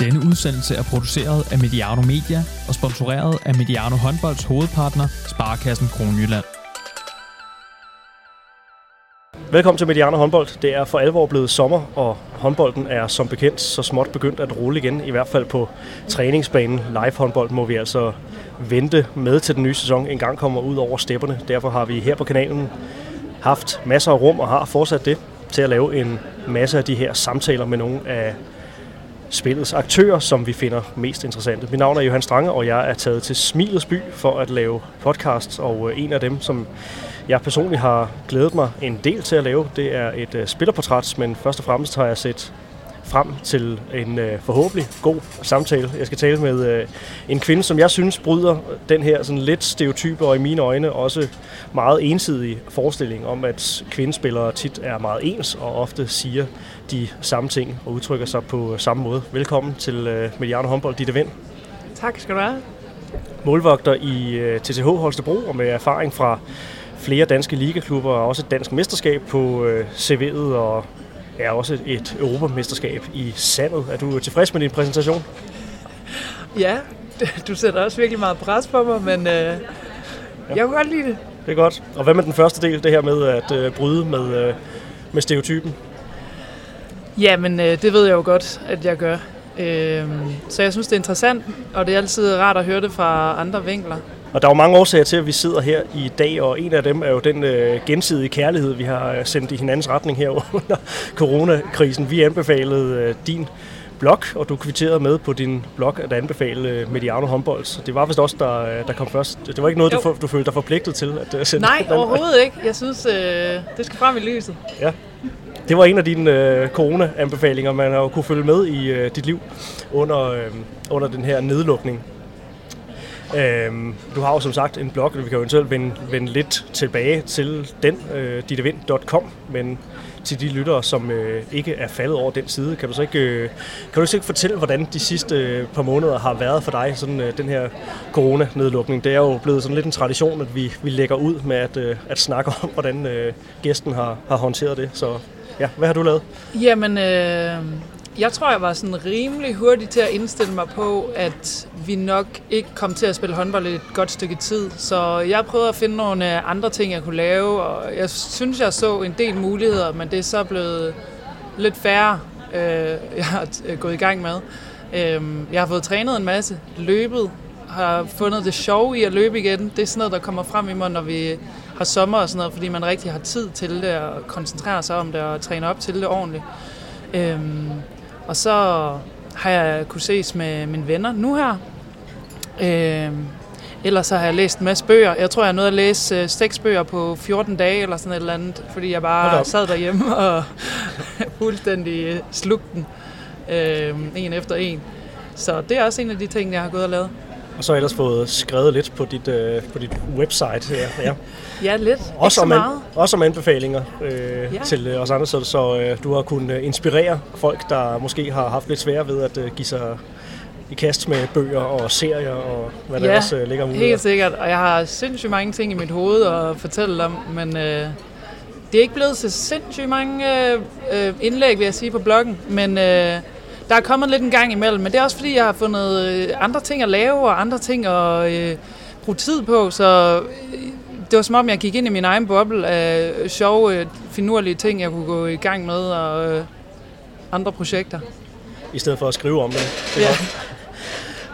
Denne udsendelse er produceret af Mediano Media og sponsoreret af Mediano Håndbolds hovedpartner, Sparkassen Kronjylland. Velkommen til Mediano håndbold. Det er for alvor blevet sommer, og håndbolden er som bekendt så småt begyndt at rulle igen. I hvert fald på træningsbanen. Live håndbold må vi altså vente med til den nye sæson en gang kommer ud over stepperne. Derfor har vi her på kanalen haft masser af rum og har fortsat det til at lave en masse af de her samtaler med nogle af spillets aktører, som vi finder mest interessante. Mit navn er Johan Strange, og jeg er taget til Smilets by for at lave podcasts, og øh, en af dem, som jeg personligt har glædet mig en del til at lave, det er et øh, spillerportræt, men først og fremmest har jeg set frem til en uh, forhåbentlig god samtale. Jeg skal tale med uh, en kvinde, som jeg synes bryder den her sådan lidt stereotype og i mine øjne også meget ensidige forestilling om, at kvindespillere tit er meget ens og ofte siger de samme ting og udtrykker sig på samme måde. Velkommen til uh, Mediano Håndbold, Ditte Vind. Tak skal du have. Målvogter i uh, TTH Holstebro og med erfaring fra flere danske ligaklubber og også et dansk mesterskab på øh, CV'et og er også et europamesterskab i sandet. Er du tilfreds med din præsentation? Ja, du sætter også virkelig meget pres på mig, men øh, ja. jeg kunne godt lide det. Det er godt. Og hvad med den første del, det her med at øh, bryde med, øh, med stereotypen? Jamen, øh, det ved jeg jo godt, at jeg gør. Øh, så jeg synes, det er interessant, og det er altid rart at høre det fra andre vinkler. Og der er jo mange årsager til, at vi sidder her i dag, og en af dem er jo den øh, gensidige kærlighed, vi har øh, sendt i hinandens retning her under coronakrisen. Vi anbefalede øh, din blog, og du kvitterede med på din blog at anbefale øh, Mediano håndbold. Så det var vist også der, øh, der kom først. Det var ikke noget, du, du følte dig forpligtet til at sende Nej, overhovedet ikke. Jeg synes, øh, det skal frem i lyset. Ja. Det var en af dine øh, corona-anbefalinger, man har jo kunne følge med i øh, dit liv under, øh, under den her nedlukning. Øhm, du har jo som sagt en blog, og vi kan jo eventuelt vende, vende lidt tilbage til den, øh, dittevind.com, men til de lyttere, som øh, ikke er faldet over den side, kan du så ikke, øh, kan du så ikke fortælle, hvordan de sidste øh, par måneder har været for dig, sådan øh, den her coronanedlukning? Det er jo blevet sådan lidt en tradition, at vi, vi lægger ud med at, øh, at snakke om, hvordan øh, gæsten har, har håndteret det. Så ja, hvad har du lavet? Jamen, øh, jeg tror, jeg var sådan rimelig hurtig til at indstille mig på, at vi nok ikke kom til at spille håndbold et godt stykke tid. Så jeg prøvede at finde nogle øh, andre ting, jeg kunne lave, og jeg synes, jeg så en del muligheder, men det er så blevet lidt færre, øh, jeg har øh, gået i gang med. Øh, jeg har fået trænet en masse, løbet, har fundet det sjove i at løbe igen. Det er sådan noget, der kommer frem i mig, når vi har sommer og sådan noget, fordi man rigtig har tid til det og koncentrerer sig om det og træne op til det ordentligt. Øhm, og så har jeg kunne ses med mine venner nu her. Øh, ellers så har jeg læst en masse bøger. Jeg tror, jeg nåede at læse øh, seks bøger på 14 dage eller sådan et eller andet, fordi jeg bare sad derhjemme og fuldstændig øh, slugte den øh, en efter en. Så det er også en af de ting, jeg har gået og lavet. Og så ellers fået skrevet lidt på dit, øh, på dit website. Ja, ja. ja lidt. Også om, an, også om anbefalinger øh, ja. til øh, os andre, så, så øh, du har kunnet øh, inspirere folk, der måske har haft lidt svære ved at øh, give sig i kast med bøger og serier og hvad ja, der også øh, ligger muligheder. helt sikkert. Og jeg har sindssygt mange ting i mit hoved at fortælle om, men øh, det er ikke blevet så sindssygt mange øh, øh indlæg, vil jeg sige, på bloggen. Men øh, der er kommet lidt en gang imellem, men det er også fordi, jeg har fundet øh, andre ting at lave og andre ting at øh, bruge tid på, så øh, det var som om, jeg gik ind i min egen boble af sjove, finurlige ting, jeg kunne gå i gang med og øh, andre projekter. I stedet for at skrive om det. det ja.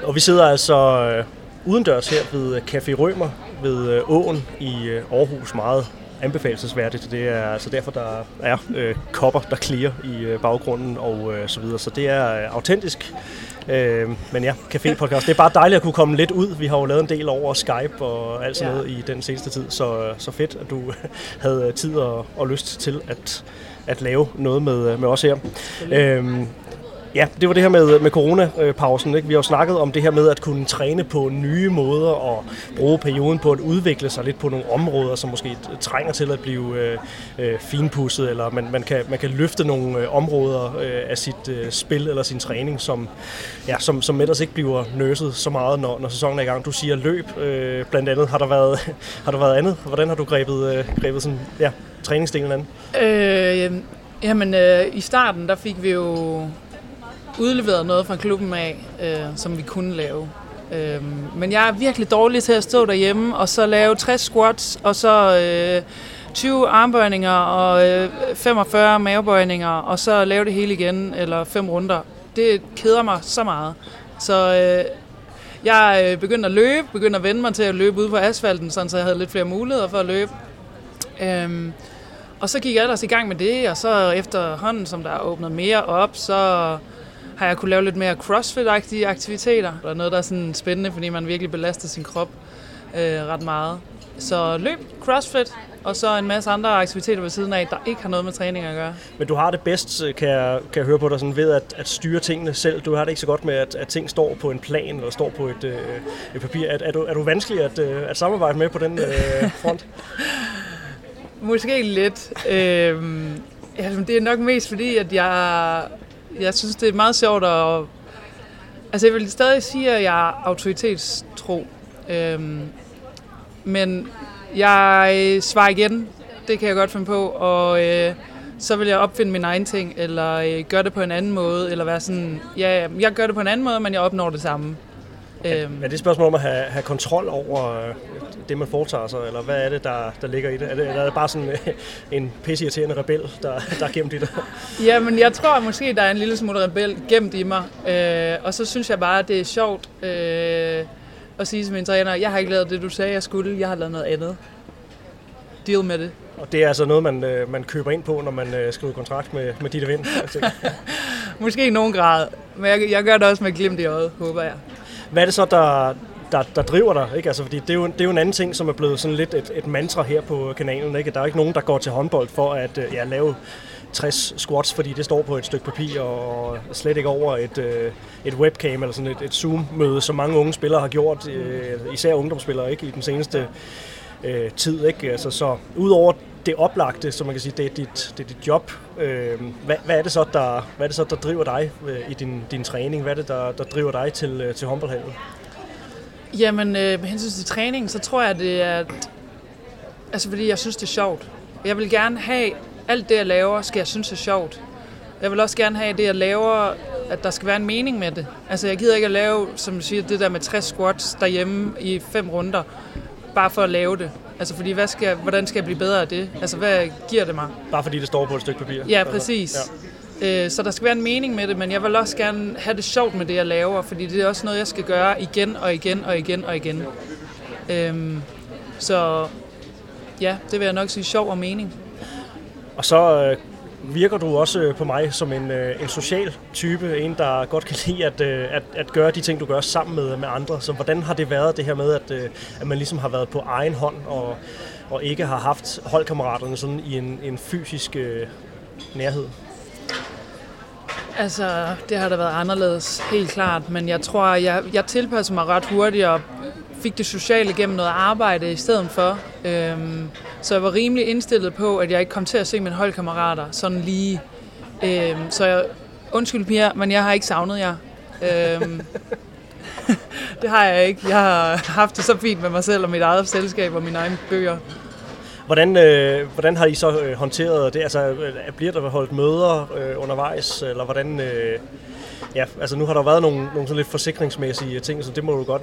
Og vi sidder altså øh, udendørs her ved Café Rømer ved øh, Åen i øh, Aarhus meget anbefalesværdigt. Det er altså derfor, der er øh, kopper, der klirer i øh, baggrunden og øh, så videre. Så det er øh, autentisk. Øh, men ja, café-podcast. Det er bare dejligt at kunne komme lidt ud. Vi har jo lavet en del over Skype og alt sådan ja. noget i den seneste tid. Så, så fedt, at du havde tid og, og lyst til at, at lave noget med, med os her. Øh, Ja, det var det her med, med coronapausen. Ikke? Vi har jo snakket om det her med at kunne træne på nye måder og bruge perioden på at udvikle sig lidt på nogle områder, som måske trænger til at blive øh, øh, finpudset, eller man, man, kan, man kan løfte nogle øh, områder øh, af sit øh, spil eller sin træning, som, ja, som, som ellers ikke bliver nøset så meget, når, når sæsonen er i gang. Du siger løb, øh, blandt andet. Har der været, har der været andet? Hvordan har du grebet, øh, grebet sådan, ja, træningsdelen an? Øh, jamen, øh, i starten, der fik vi jo udleveret noget fra klubben af, øh, som vi kunne lave. Øh, men jeg er virkelig dårlig til at stå derhjemme og så lave 60 squats, og så øh, 20 armbøjninger og øh, 45 mavebøjninger, og så lave det hele igen, eller fem runder. Det keder mig så meget. Så øh, jeg øh, begyndte at løbe, begyndte at vende mig til at løbe ude på asfalten, sådan, så jeg havde lidt flere muligheder for at løbe. Øhm, og så gik jeg ellers i gang med det, og så efterhånden, som der åbnede mere op, så har jeg kunne lave lidt mere crossfit-agtige aktiviteter. Det er noget, der er sådan spændende, fordi man virkelig belaster sin krop øh, ret meget. Så løb, crossfit, og så en masse andre aktiviteter ved siden af, der ikke har noget med træning at gøre. Men du har det bedst, kan jeg, kan jeg høre på dig, sådan ved at, at styre tingene selv. Du har det ikke så godt med, at, at ting står på en plan eller står på et, øh, et papir. Er, er, du, er du vanskelig at, øh, at samarbejde med på den øh, front? Måske lidt. Øhm, ja, det er nok mest fordi, at jeg, jeg synes, det er meget sjovt at... Altså, jeg vil stadig sige, at jeg er autoritetstro. Øhm, men jeg svarer igen. Det kan jeg godt finde på. Og øh, så vil jeg opfinde min egen ting, eller øh, gøre det på en anden måde, eller være sådan, ja, jeg gør det på en anden måde, men jeg opnår det samme. Er, øhm. er det et spørgsmål om at have, have kontrol over øh, det, man foretager sig, eller hvad er det, der, der ligger i det? Er det, er det bare sådan øh, en pisseirriterende rebel, der, der er gemt i det? Ja, men jeg tror måske, der er en lille smule rebel gemt i mig. Øh, og så synes jeg bare, at det er sjovt øh, at sige til min træner, jeg har ikke lavet det, du sagde, jeg skulle, jeg har lavet noget andet. Deal med det. Og det er altså noget, man, øh, man køber ind på, når man øh, skriver kontrakt med, med dit Vind? måske i nogen grad, men jeg, jeg gør det også med glimt i øjet, håber jeg. Hvad er det så, der, der, der driver dig? Ikke? Altså, fordi det, er jo, det er jo en anden ting, som er blevet sådan lidt et, et mantra her på kanalen. Ikke? Der er ikke nogen, der går til håndbold for at øh, ja, lave 60 squats, fordi det står på et stykke papir, og slet ikke over et, øh, et webcam eller sådan et, et Zoom-møde, som mange unge spillere har gjort, øh, især ungdomsspillere ikke? i den seneste øh, tid. Ikke? Altså, så udover det oplagte, som man kan sige, det er dit, det er dit job. Øh, hvad, hvad, er det så, der, hvad er det så, der driver dig øh, i din, din træning? Hvad er det, der, der driver dig til, øh, til håndboldhallen? Jamen, øh, med hensyn til træning, så tror jeg, det er... At, altså, fordi jeg synes, det er sjovt. Jeg vil gerne have alt det, jeg laver, skal jeg synes er sjovt. Jeg vil også gerne have det, jeg laver, at der skal være en mening med det. Altså, jeg gider ikke at lave, som du siger, det der med 60 squats derhjemme i fem runder, bare for at lave det. Altså, fordi hvad skal, hvordan skal jeg blive bedre af det? Altså, hvad giver det mig? Bare fordi det står på et stykke papir? Ja, præcis. Ja. Øh, så der skal være en mening med det, men jeg vil også gerne have det sjovt med det, jeg laver, fordi det er også noget, jeg skal gøre igen og igen og igen og igen. Øhm, så ja, det vil jeg nok sige sjov og mening. Og så øh, virker du også øh, på mig som en, øh, en social type, en der godt kan lide at, øh, at, at gøre de ting, du gør sammen med, med andre. Så hvordan har det været det her med, at, at man ligesom har været på egen hånd og, og ikke har haft holdkammeraterne sådan i en, en fysisk øh, nærhed? Altså, det har da været anderledes, helt klart. Men jeg tror, jeg, jeg tilpasser mig ret hurtigt og fik det sociale gennem noget arbejde i stedet for. Øhm, så jeg var rimelig indstillet på, at jeg ikke kom til at se mine holdkammerater sådan lige. Øhm, så jeg, undskyld Pia, men jeg har ikke savnet jer. Øhm, det har jeg ikke. Jeg har haft det så fint med mig selv og mit eget selskab og mine egne bøger. Hvordan, øh, hvordan har I så øh, håndteret det? Altså, øh, bliver der holdt møder øh, undervejs, eller hvordan... Øh, ja, altså nu har der været nogle, nogle sådan lidt forsikringsmæssige ting, så det må du godt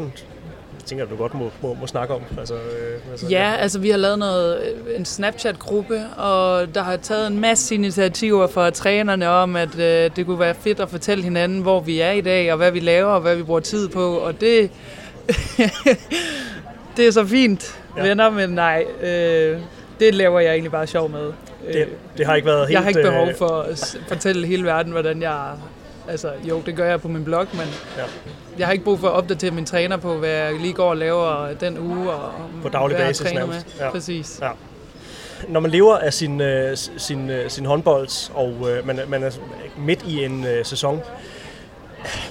tænker, du godt må, må, må snakke om. Altså, øh, altså, ja, ja, altså vi har lavet noget, øh, en Snapchat-gruppe, og der har taget en masse initiativer fra trænerne om, at øh, det kunne være fedt at fortælle hinanden, hvor vi er i dag, og hvad vi laver, og hvad vi bruger tid på, og det, det er så fint, ja. venner, men nej, øh, det laver jeg egentlig bare sjov med. Det, det har ikke været helt... Jeg har ikke behov øh, for at fortælle hele verden, hvordan jeg Altså, jo, det gør jeg på min blog, men ja. jeg har ikke brug for at opdatere min træner på, hvad jeg lige går og laver den uge. Og på daglig basis nærmest. Med. Ja. Præcis. Ja. Når man lever af sin, uh, sin, uh, sin håndbold, og uh, man, man er midt i en uh, sæson,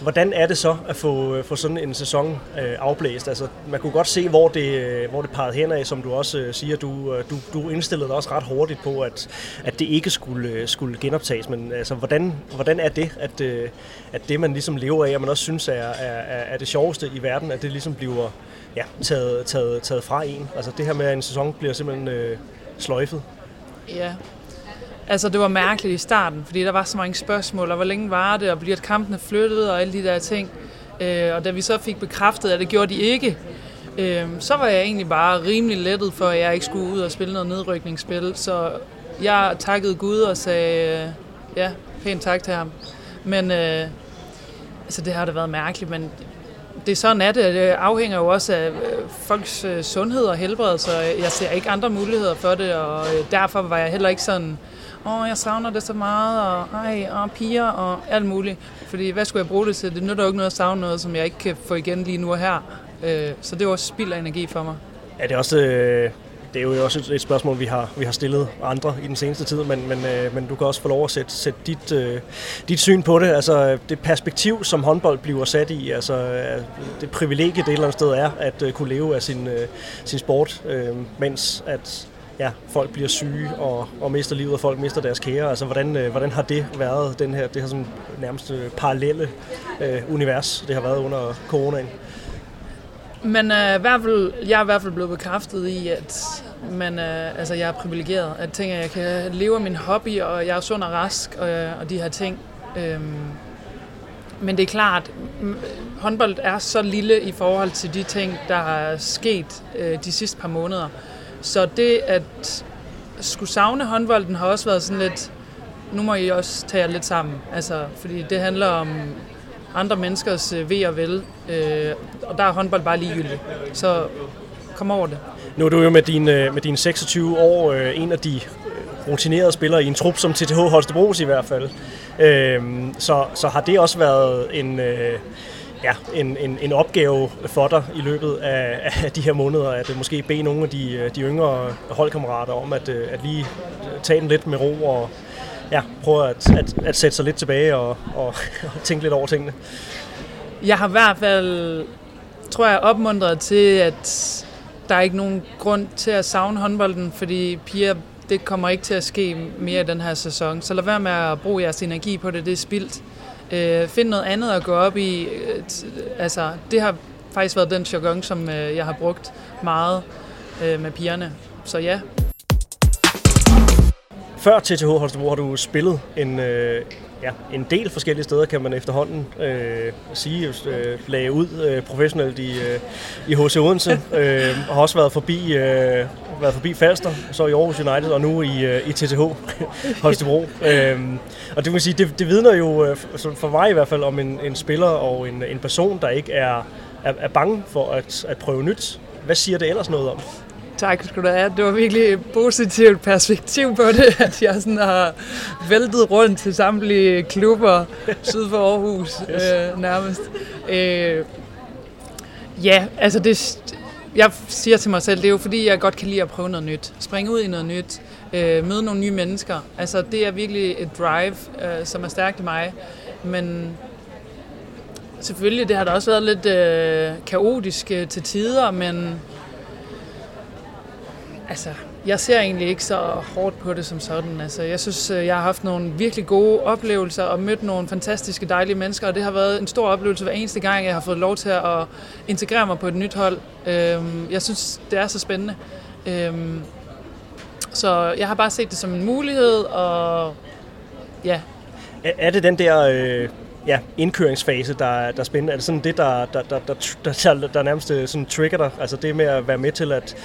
Hvordan er det så at få, øh, få sådan en sæson øh, afblæst? Altså, man kunne godt se, hvor det, øh, hvor det pegede hen af, som du også øh, siger. Du, øh, du, du indstillede dig også ret hurtigt på, at, at det ikke skulle, øh, skulle genoptages. Men altså, hvordan, hvordan er det, at, øh, at det, man ligesom lever af, og man også synes er, er, er det sjoveste i verden, at det ligesom bliver ja, taget, taget, taget fra en? Altså det her med, at en sæson bliver simpelthen øh, sløjfet. Ja, Altså, det var mærkeligt i starten, fordi der var så mange spørgsmål, og hvor længe var det, og bliver kampene flyttet, og alle de der ting. Øh, og da vi så fik bekræftet, at det gjorde de ikke, øh, så var jeg egentlig bare rimelig lettet for, at jeg ikke skulle ud og spille noget nedrykningsspil. Så jeg takkede Gud og sagde, øh, ja, pænt tak til ham. Men øh, altså, det har da været mærkeligt, men det er sådan, at det. det afhænger jo også af øh, folks øh, sundhed og helbred, så jeg ser ikke andre muligheder for det, og øh, derfor var jeg heller ikke sådan, åh, jeg savner det så meget, og ej, og piger, og alt muligt. Fordi hvad skulle jeg bruge det til? Det nytter jo ikke noget at savne noget, som jeg ikke kan få igen lige nu og her. Øh, så det var også spild af energi for mig. Er det også øh, det er jo også et, spørgsmål, vi har, vi har stillet andre i den seneste tid, men, men, øh, men du kan også få lov at sætte, sætte dit, dit syn på det. Altså det perspektiv, som håndbold bliver sat i, altså det privilegie, det et eller andet sted er, at kunne leve af sin, sin sport, mens at ja, folk bliver syge og, og mister livet, og folk mister deres kære. Altså, hvordan, øh, hvordan har det været, den her, det her sådan nærmest øh, parallelle øh, univers, det har været under coronaen? Men øh, i hvert fald, jeg er i hvert fald blevet bekræftet i, at man, øh, altså, jeg er privilegeret. At tænke, at jeg kan leve af min hobby, og jeg er sund og rask, og, øh, og de her ting. Um, men det er klart, håndbold er så lille i forhold til de ting, der er sket øh, de sidste par måneder. Så det at skulle savne håndbolden har også været sådan lidt, nu må I også tage jer lidt sammen. Altså, fordi det handler om andre menneskers øh, ved og vel, øh, og der er håndbold bare ligegyldigt. Så kom over det. Nu er du jo med dine, øh, med dine 26 år øh, en af de øh, rutinerede spillere i en trup som TTH Holstebros i hvert fald. Øh, så, så har det også været en, øh, ja, en, en, en opgave for dig i løbet af, af de her måneder, at øh, måske bede nogle af de, øh, de yngre holdkammerater om at, øh, at lige tage den lidt med ro og, ja, prøve at, at, at sætte sig lidt tilbage og, og, og tænke lidt over tingene. Jeg har i hvert fald, tror jeg, opmuntret til, at der er ikke nogen grund til at savne håndbolden, fordi piger, det kommer ikke til at ske mere i den her sæson. Så lad være med at bruge jeres energi på det, det er spildt. Øh, find noget andet at gå op i. Øh, altså, det har faktisk været den jargon, som øh, jeg har brugt meget øh, med pigerne. Så ja, før TTH Holstebro har du spillet en, øh, ja, en del forskellige steder, kan man efterhånden øh, sige. Øh, lagde ud øh, professionelt i, øh, i HC Odense, øh, og har også været forbi, øh, været forbi Falster, så i Aarhus United, og nu i, øh, i TTH Holstebro. øh, og det vil sige, det, det vidner jo øh, for mig i hvert fald om en, en spiller og en, en person, der ikke er, er, er bange for at, at prøve nyt. Hvad siger det ellers noget om? Tak skal du have. Det var virkelig et positivt perspektiv på det, at jeg sådan har væltet rundt til samtlige klubber syd for Aarhus yes. øh, nærmest. Øh, ja, altså det, jeg siger til mig selv, det er jo fordi, jeg godt kan lide at prøve noget nyt. Springe ud i noget nyt. Øh, møde nogle nye mennesker. Altså det er virkelig et drive, øh, som er stærkt i mig. Men selvfølgelig, det har da også været lidt øh, kaotisk øh, til tider, men Altså, jeg ser egentlig ikke så hårdt på det som sådan. Altså, jeg synes, øh, jeg har haft nogle virkelig gode oplevelser og mødt nogle fantastiske, dejlige mennesker, og det har været en stor oplevelse hver eneste gang, jeg har fået lov til at integrere mig på et nyt hold. Øhm, jeg synes, det er så spændende. Øhm, så jeg har bare set det som en mulighed, og ja. Er det den der... Øh ja, indkøringsfase, der, der er spændende? Er det sådan det, der, der, der, der, der, der, der nærmest øh, sådan trigger dig? Altså det med at være med til at,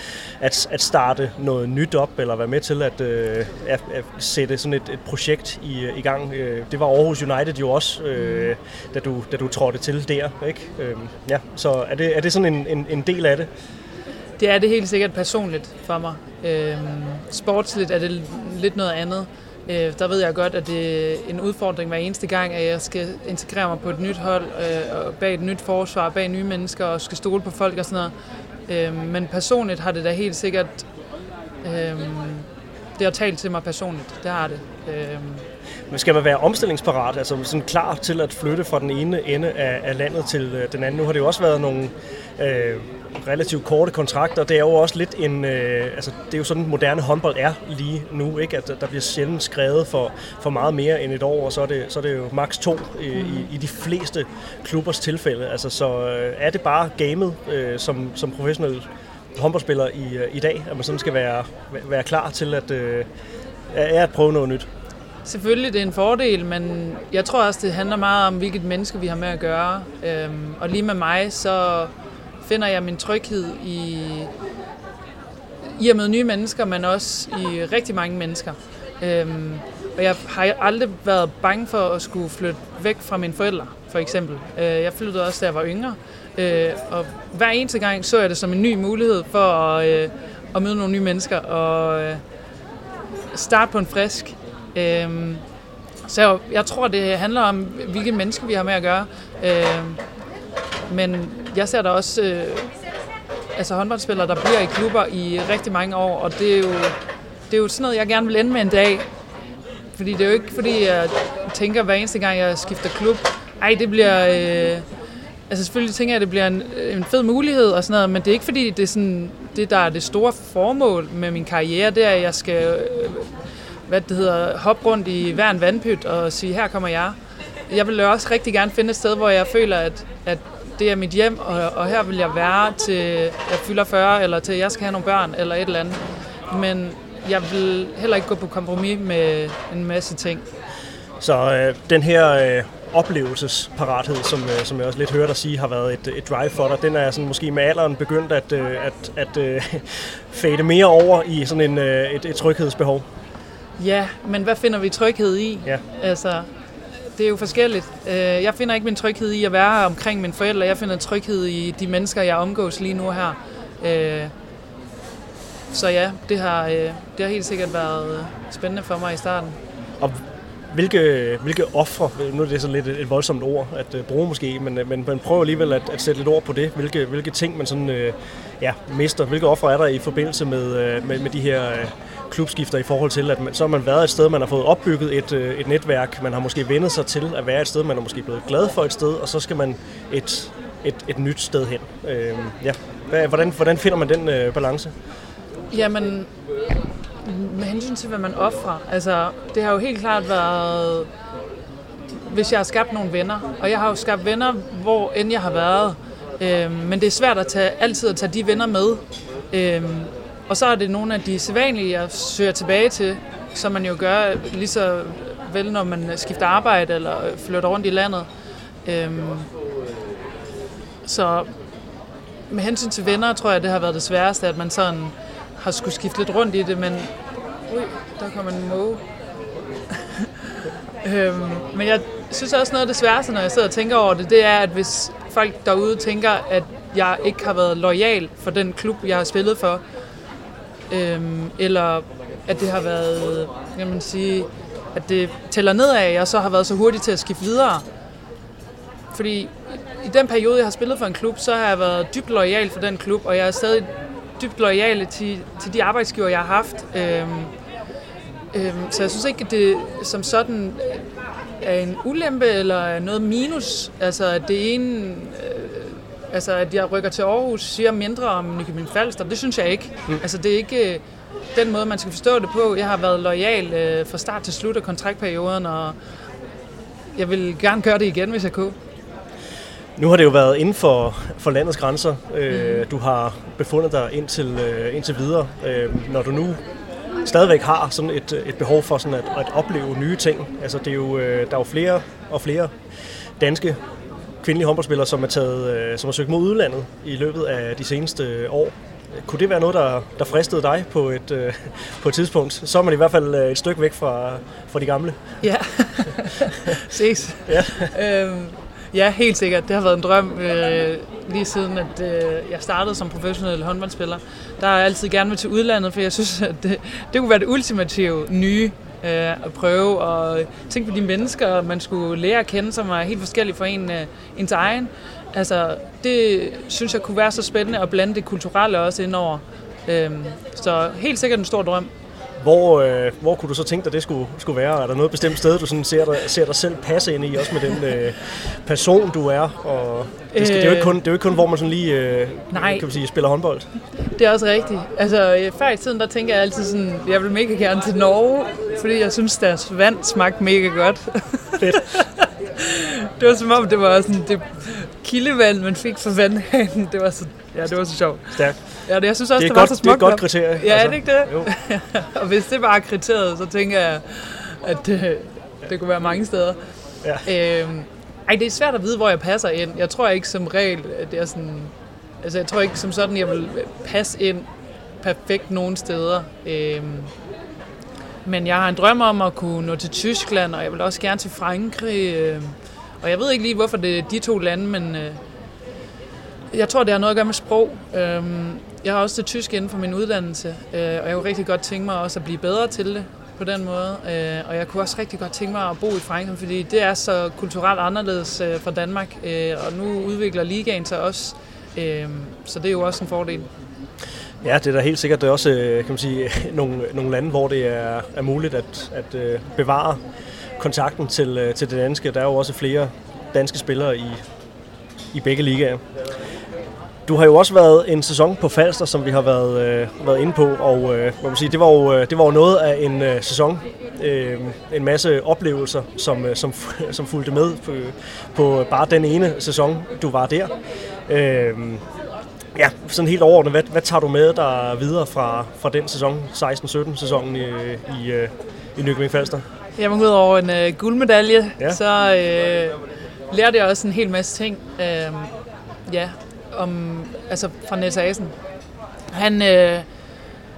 at, at starte noget nyt op, eller være med til at, øh, at, at sætte sådan et, et projekt i, i gang. Øh, det var Aarhus United jo også, øh, da, du, da du trådte til der. Ikke? Øh, ja, så er det, er det sådan en, en, en del af det? Det er det helt sikkert personligt for mig. Øh, sportsligt er det lidt noget andet. Øh, der ved jeg godt, at det er en udfordring hver eneste gang, at jeg skal integrere mig på et nyt hold, øh, og bag et nyt forsvar, bag nye mennesker, og skal stole på folk og sådan noget. Øh, men personligt har det da helt sikkert... Øh, det har talt til mig personligt, det har det. Øh, men skal man være omstillingsparat, altså sådan klar til at flytte fra den ene ende af, af landet til øh, den anden? Nu har det jo også været nogle øh, relativt korte kontrakter. Det er jo også lidt en... Øh, altså, det er jo sådan, moderne håndbold er lige nu, ikke? At der bliver sjældent skrevet for, for meget mere end et år, og så er det, så er det jo maks to i, i, i de fleste klubbers tilfælde. Altså, så øh, er det bare gamet øh, som, som professionel håndboldspiller i, øh, i dag, at man sådan skal være, være klar til at, øh, at prøve noget nyt? Selvfølgelig det er en fordel, men jeg tror også, det handler meget om, hvilket menneske vi har med at gøre. Øhm, og lige med mig, så finder jeg min tryghed i, i at møde nye mennesker, men også i rigtig mange mennesker. Øhm, og jeg har aldrig været bange for at skulle flytte væk fra mine forældre, for eksempel. Øh, jeg flyttede også, da jeg var yngre. Øh, og hver eneste gang så jeg det som en ny mulighed for at, øh, at møde nogle nye mennesker og øh, starte på en frisk. Øhm, så jeg, tror, det handler om, hvilke mennesker vi har med at gøre. Øhm, men jeg ser der også øh, altså håndboldspillere, der bliver i klubber i rigtig mange år, og det er jo, det er jo sådan noget, jeg gerne vil ende med en dag. Fordi det er jo ikke, fordi jeg tænker hver eneste gang, jeg skifter klub, ej, det bliver... Øh, altså selvfølgelig tænker jeg, at det bliver en, en fed mulighed og sådan noget, men det er ikke fordi, det er sådan, det der er det store formål med min karriere, det er, at jeg skal øh, hvad det hedder, hoppe rundt i hver en vandpyt og sige, her kommer jeg. Jeg vil også rigtig gerne finde et sted, hvor jeg føler, at, at det er mit hjem, og, og her vil jeg være til jeg fylder 40, eller til jeg skal have nogle børn, eller et eller andet. Men jeg vil heller ikke gå på kompromis med en masse ting. Så øh, den her øh, oplevelsesparathed, som, øh, som jeg også lidt hørte dig sige, har været et, et drive for dig, den er sådan måske med alderen begyndt at, øh, at, at øh, fade mere over i sådan en, øh, et, et tryghedsbehov. Ja, men hvad finder vi tryghed i? Ja. Altså, det er jo forskelligt. Øh, jeg finder ikke min tryghed i at være omkring mine forældre. Jeg finder tryghed i de mennesker, jeg omgås lige nu her. Øh, så ja, det har, øh, det har helt sikkert været spændende for mig i starten. Og hvilke, hvilke ofre, nu er det sådan lidt et voldsomt ord at bruge måske, men, men, men prøv alligevel at, at sætte lidt ord på det. Hvilke, hvilke ting man sådan, ja, mister? Hvilke ofre er der i forbindelse med, med, med de her klubskifter i forhold til, at man, så har man været et sted, man har fået opbygget et, øh, et netværk, man har måske vendet sig til at være et sted, man er måske blevet glad for et sted, og så skal man et, et, et nyt sted hen. Øh, ja. Hvordan, hvordan finder man den øh, balance? Jamen, med hensyn til, hvad man offrer, altså, det har jo helt klart været, hvis jeg har skabt nogle venner, og jeg har jo skabt venner, hvor end jeg har været, øh, men det er svært at tage, altid at tage de venner med. Øh, og så er det nogle af de sædvanlige, jeg søger tilbage til, som man jo gør lige så vel, når man skifter arbejde eller øh, flytter rundt i landet. Øhm, så med hensyn til venner, tror jeg, det har været det sværeste, at man sådan har skulle skifte lidt rundt i det, men ui, der kommer en måge. øhm, men jeg synes også noget af det sværeste, når jeg sidder og tænker over det, det er, at hvis folk derude tænker, at jeg ikke har været lojal for den klub, jeg har spillet for, øhm, eller at det har været, kan man sige, at det tæller nedad, og så har været så hurtigt til at skifte videre. Fordi i den periode, jeg har spillet for en klub, så har jeg været dybt lojal for den klub, og jeg er stadig dybt lojal til, til de arbejdsgiver, jeg har haft. Øhm, øhm, så jeg synes ikke, at det som sådan er en ulempe eller noget minus. Altså, at det ene... Øh, altså, at jeg rykker til Aarhus, siger mindre om Nykøbing Falster. Det synes jeg ikke. Mm. Altså, det er ikke øh, den måde, man skal forstå det på. Jeg har været lojal øh, fra start til slut af kontraktperioden, og jeg vil gerne gøre det igen, hvis jeg kunne. Nu har det jo været inden for, for landets grænser. Øh, mm. Du har befundet dig indtil, øh, indtil videre. Øh, når du nu stadigvæk har sådan et, et behov for sådan at, at opleve nye ting. Altså det er jo, øh, der er jo flere og flere danske kvindelige håndboldspillere, som er, taget, øh, som har søgt mod udlandet i løbet af de seneste år. Kunne det være noget, der, der fristede dig på et, øh, på et tidspunkt? Så er man i hvert fald øh, et stykke væk fra, fra de gamle. Ja, ses. Ja. øhm, ja, helt sikkert. Det har været en drøm øh, lige siden, at øh, jeg startede som professionel håndboldspiller. Der har jeg altid gerne vil til udlandet, for jeg synes, at det, det kunne være det ultimative nye øh, at prøve at tænke på de mennesker, man skulle lære at kende, som er helt forskellige fra en, øh, ens egen. Altså, det synes jeg kunne være så spændende at blande det kulturelle også indover. Øh, så helt sikkert en stor drøm. Hvor, øh, hvor kunne du så tænke dig, det skulle, skulle være? Er der noget bestemt sted, du sådan ser, dig, ser dig selv passe ind i, også med den øh, person, du er? Og det, skal, øh, det, er jo ikke kun, det er jo ikke kun, hvor man sådan lige øh, nej. kan man sige, spiller håndbold. Det er også rigtigt. Altså, øh, før i tiden, der tænker jeg altid sådan, jeg vil mega gerne til Norge, fordi jeg synes, deres vand smagte mega godt. Fedt. det var som om, det var sådan det kildevand, man fik fra vandhanen. Det var så, ja, det var så sjovt. Stærkt. Ja, det, jeg synes også, det, det, det var godt, så smukt. Det er et godt kriterie. Ja, altså. er det ikke det? Jo. og hvis det bare er kriteriet, så tænker jeg, at øh, det kunne være mange steder. Ja. Øhm, ej, det er svært at vide, hvor jeg passer ind. Jeg tror ikke som regel, at det er sådan... Altså, jeg tror ikke som sådan, jeg vil passe ind perfekt nogen steder. Øhm, men jeg har en drøm om at kunne nå til Tyskland, og jeg vil også gerne til Frankrig. Øh, og jeg ved ikke lige, hvorfor det er de to lande, men øh, jeg tror, det har noget at gøre med sprog. Øh, jeg har også det tysk inden for min uddannelse, øh, og jeg kunne rigtig godt tænke mig også at blive bedre til det på den måde. Øh, og jeg kunne også rigtig godt tænke mig at bo i Frankrig, fordi det er så kulturelt anderledes øh, fra Danmark, øh, og nu udvikler ligaen sig også, øh, så det er jo også en fordel. Ja, det er da helt sikkert. Det er også øh, kan man sige, nogle, nogle lande, hvor det er, er muligt at, at øh, bevare kontakten til, øh, til det danske. Der er jo også flere danske spillere i, i begge ligaer. Du har jo også været en sæson på Falster, som vi har været, øh, været inde på, og øh, man sige, det, var jo, det var jo noget af en øh, sæson. Øh, en masse oplevelser, som, øh, som, som fulgte med på, på bare den ene sæson, du var der. Øh, ja, sådan helt overordnet, hvad, hvad tager du med dig videre fra, fra den sæson, 16-17 sæsonen i, i, øh, i Nykøbing Falster? Jamen ud over en øh, guldmedalje, ja. så øh, lærte jeg også en hel masse ting. Øh, ja, om, altså fra Niels Asen. Han, øh,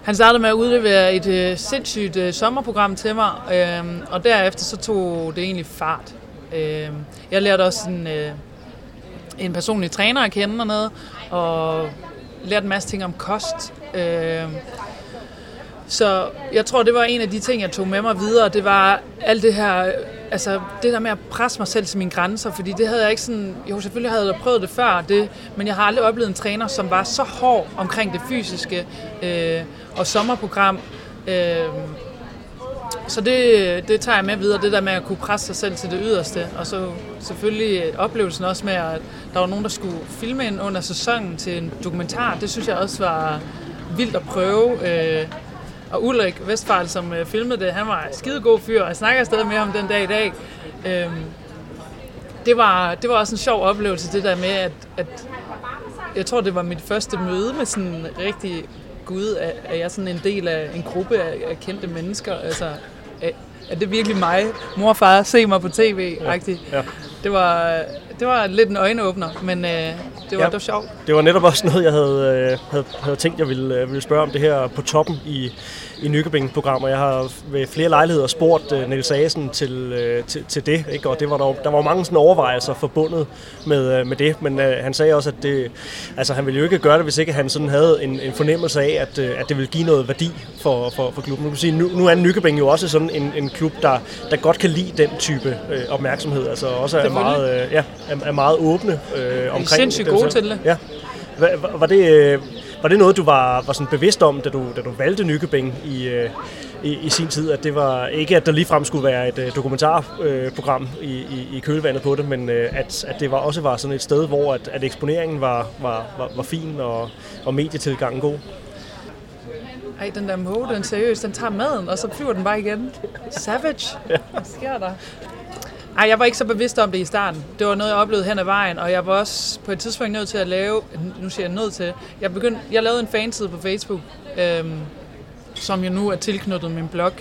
han startede med at udlevere et øh, sindssygt øh, sommerprogram til mig, øh, og derefter så tog det egentlig fart. Øh, jeg lærte også en, øh, en personlig træner at kende dernede, og lært en masse ting om kost. Øh, så jeg tror, det var en af de ting, jeg tog med mig videre. Det var alt det her, altså det der med at presse mig selv til mine grænser, fordi det havde jeg ikke sådan, jo selvfølgelig havde jeg prøvet det før, det, men jeg har aldrig oplevet en træner, som var så hård omkring det fysiske øh, og sommerprogram. Øh, så det, det tager jeg med videre, det der med at kunne presse sig selv til det yderste. Og så selvfølgelig øh, oplevelsen også med, at der var nogen, der skulle filme ind under sæsonen til en dokumentar. Det synes jeg også var vildt at prøve. Øh, og Ulrik Vestfald, som øh, filmede det, han var en skidegod fyr, og jeg snakker stadig med ham den dag i dag. Øhm, det, var, det var også en sjov oplevelse, det der med, at, at jeg tror, det var mit første møde med sådan en rigtig gud, er, jeg sådan en del af en gruppe af, af kendte mennesker? Altså, er, er det virkelig mig? Mor og far, se mig på tv ja, ja. Det var, det var lidt en øjenåbner, men øh, det, var, ja, det var sjovt. Det var netop også noget, jeg havde, øh, havde, havde tænkt, jeg ville, øh, ville spørge om det her på toppen i, i Nykøbing-programmer. Jeg har ved flere lejligheder spurgt uh, Niels Asen til, uh, til, til det, ikke? og det var der, der var mange sådan overvejelser forbundet med, uh, med det, men uh, han sagde også, at det, altså, han ville jo ikke gøre det, hvis ikke han sådan havde en, en fornemmelse af, at, uh, at det ville give noget værdi for, for, for klubben. Nu, kan sige, nu, nu er Nykøbing jo også sådan en, en klub, der, der godt kan lide den type uh, opmærksomhed, altså også er meget, uh, ja, er, er meget åbne uh, omkring det. Er sindssygt gode til det. Ja. Var, var det... Var det noget, du var, var sådan bevidst om, da du, da du valgte Nykøbing i, øh, i, i sin tid? At det var ikke, at der ligefrem skulle være et uh, dokumentarprogram uh, i, i, i kølvandet på det, men uh, at, at det var, også var sådan et sted, hvor at, at eksponeringen var, var, var, var fin og, og medietilgangen god? Ej, den der måge, den seriøst, den tager maden, og så flyver den bare igen. Savage. Hvad sker der? Ej, jeg var ikke så bevidst om det i starten. Det var noget, jeg oplevede hen ad vejen, og jeg var også på et tidspunkt nødt til at lave, nu siger jeg nødt til, jeg, begyndte, jeg lavede en fanside på Facebook, øhm, som jo nu er tilknyttet min blog,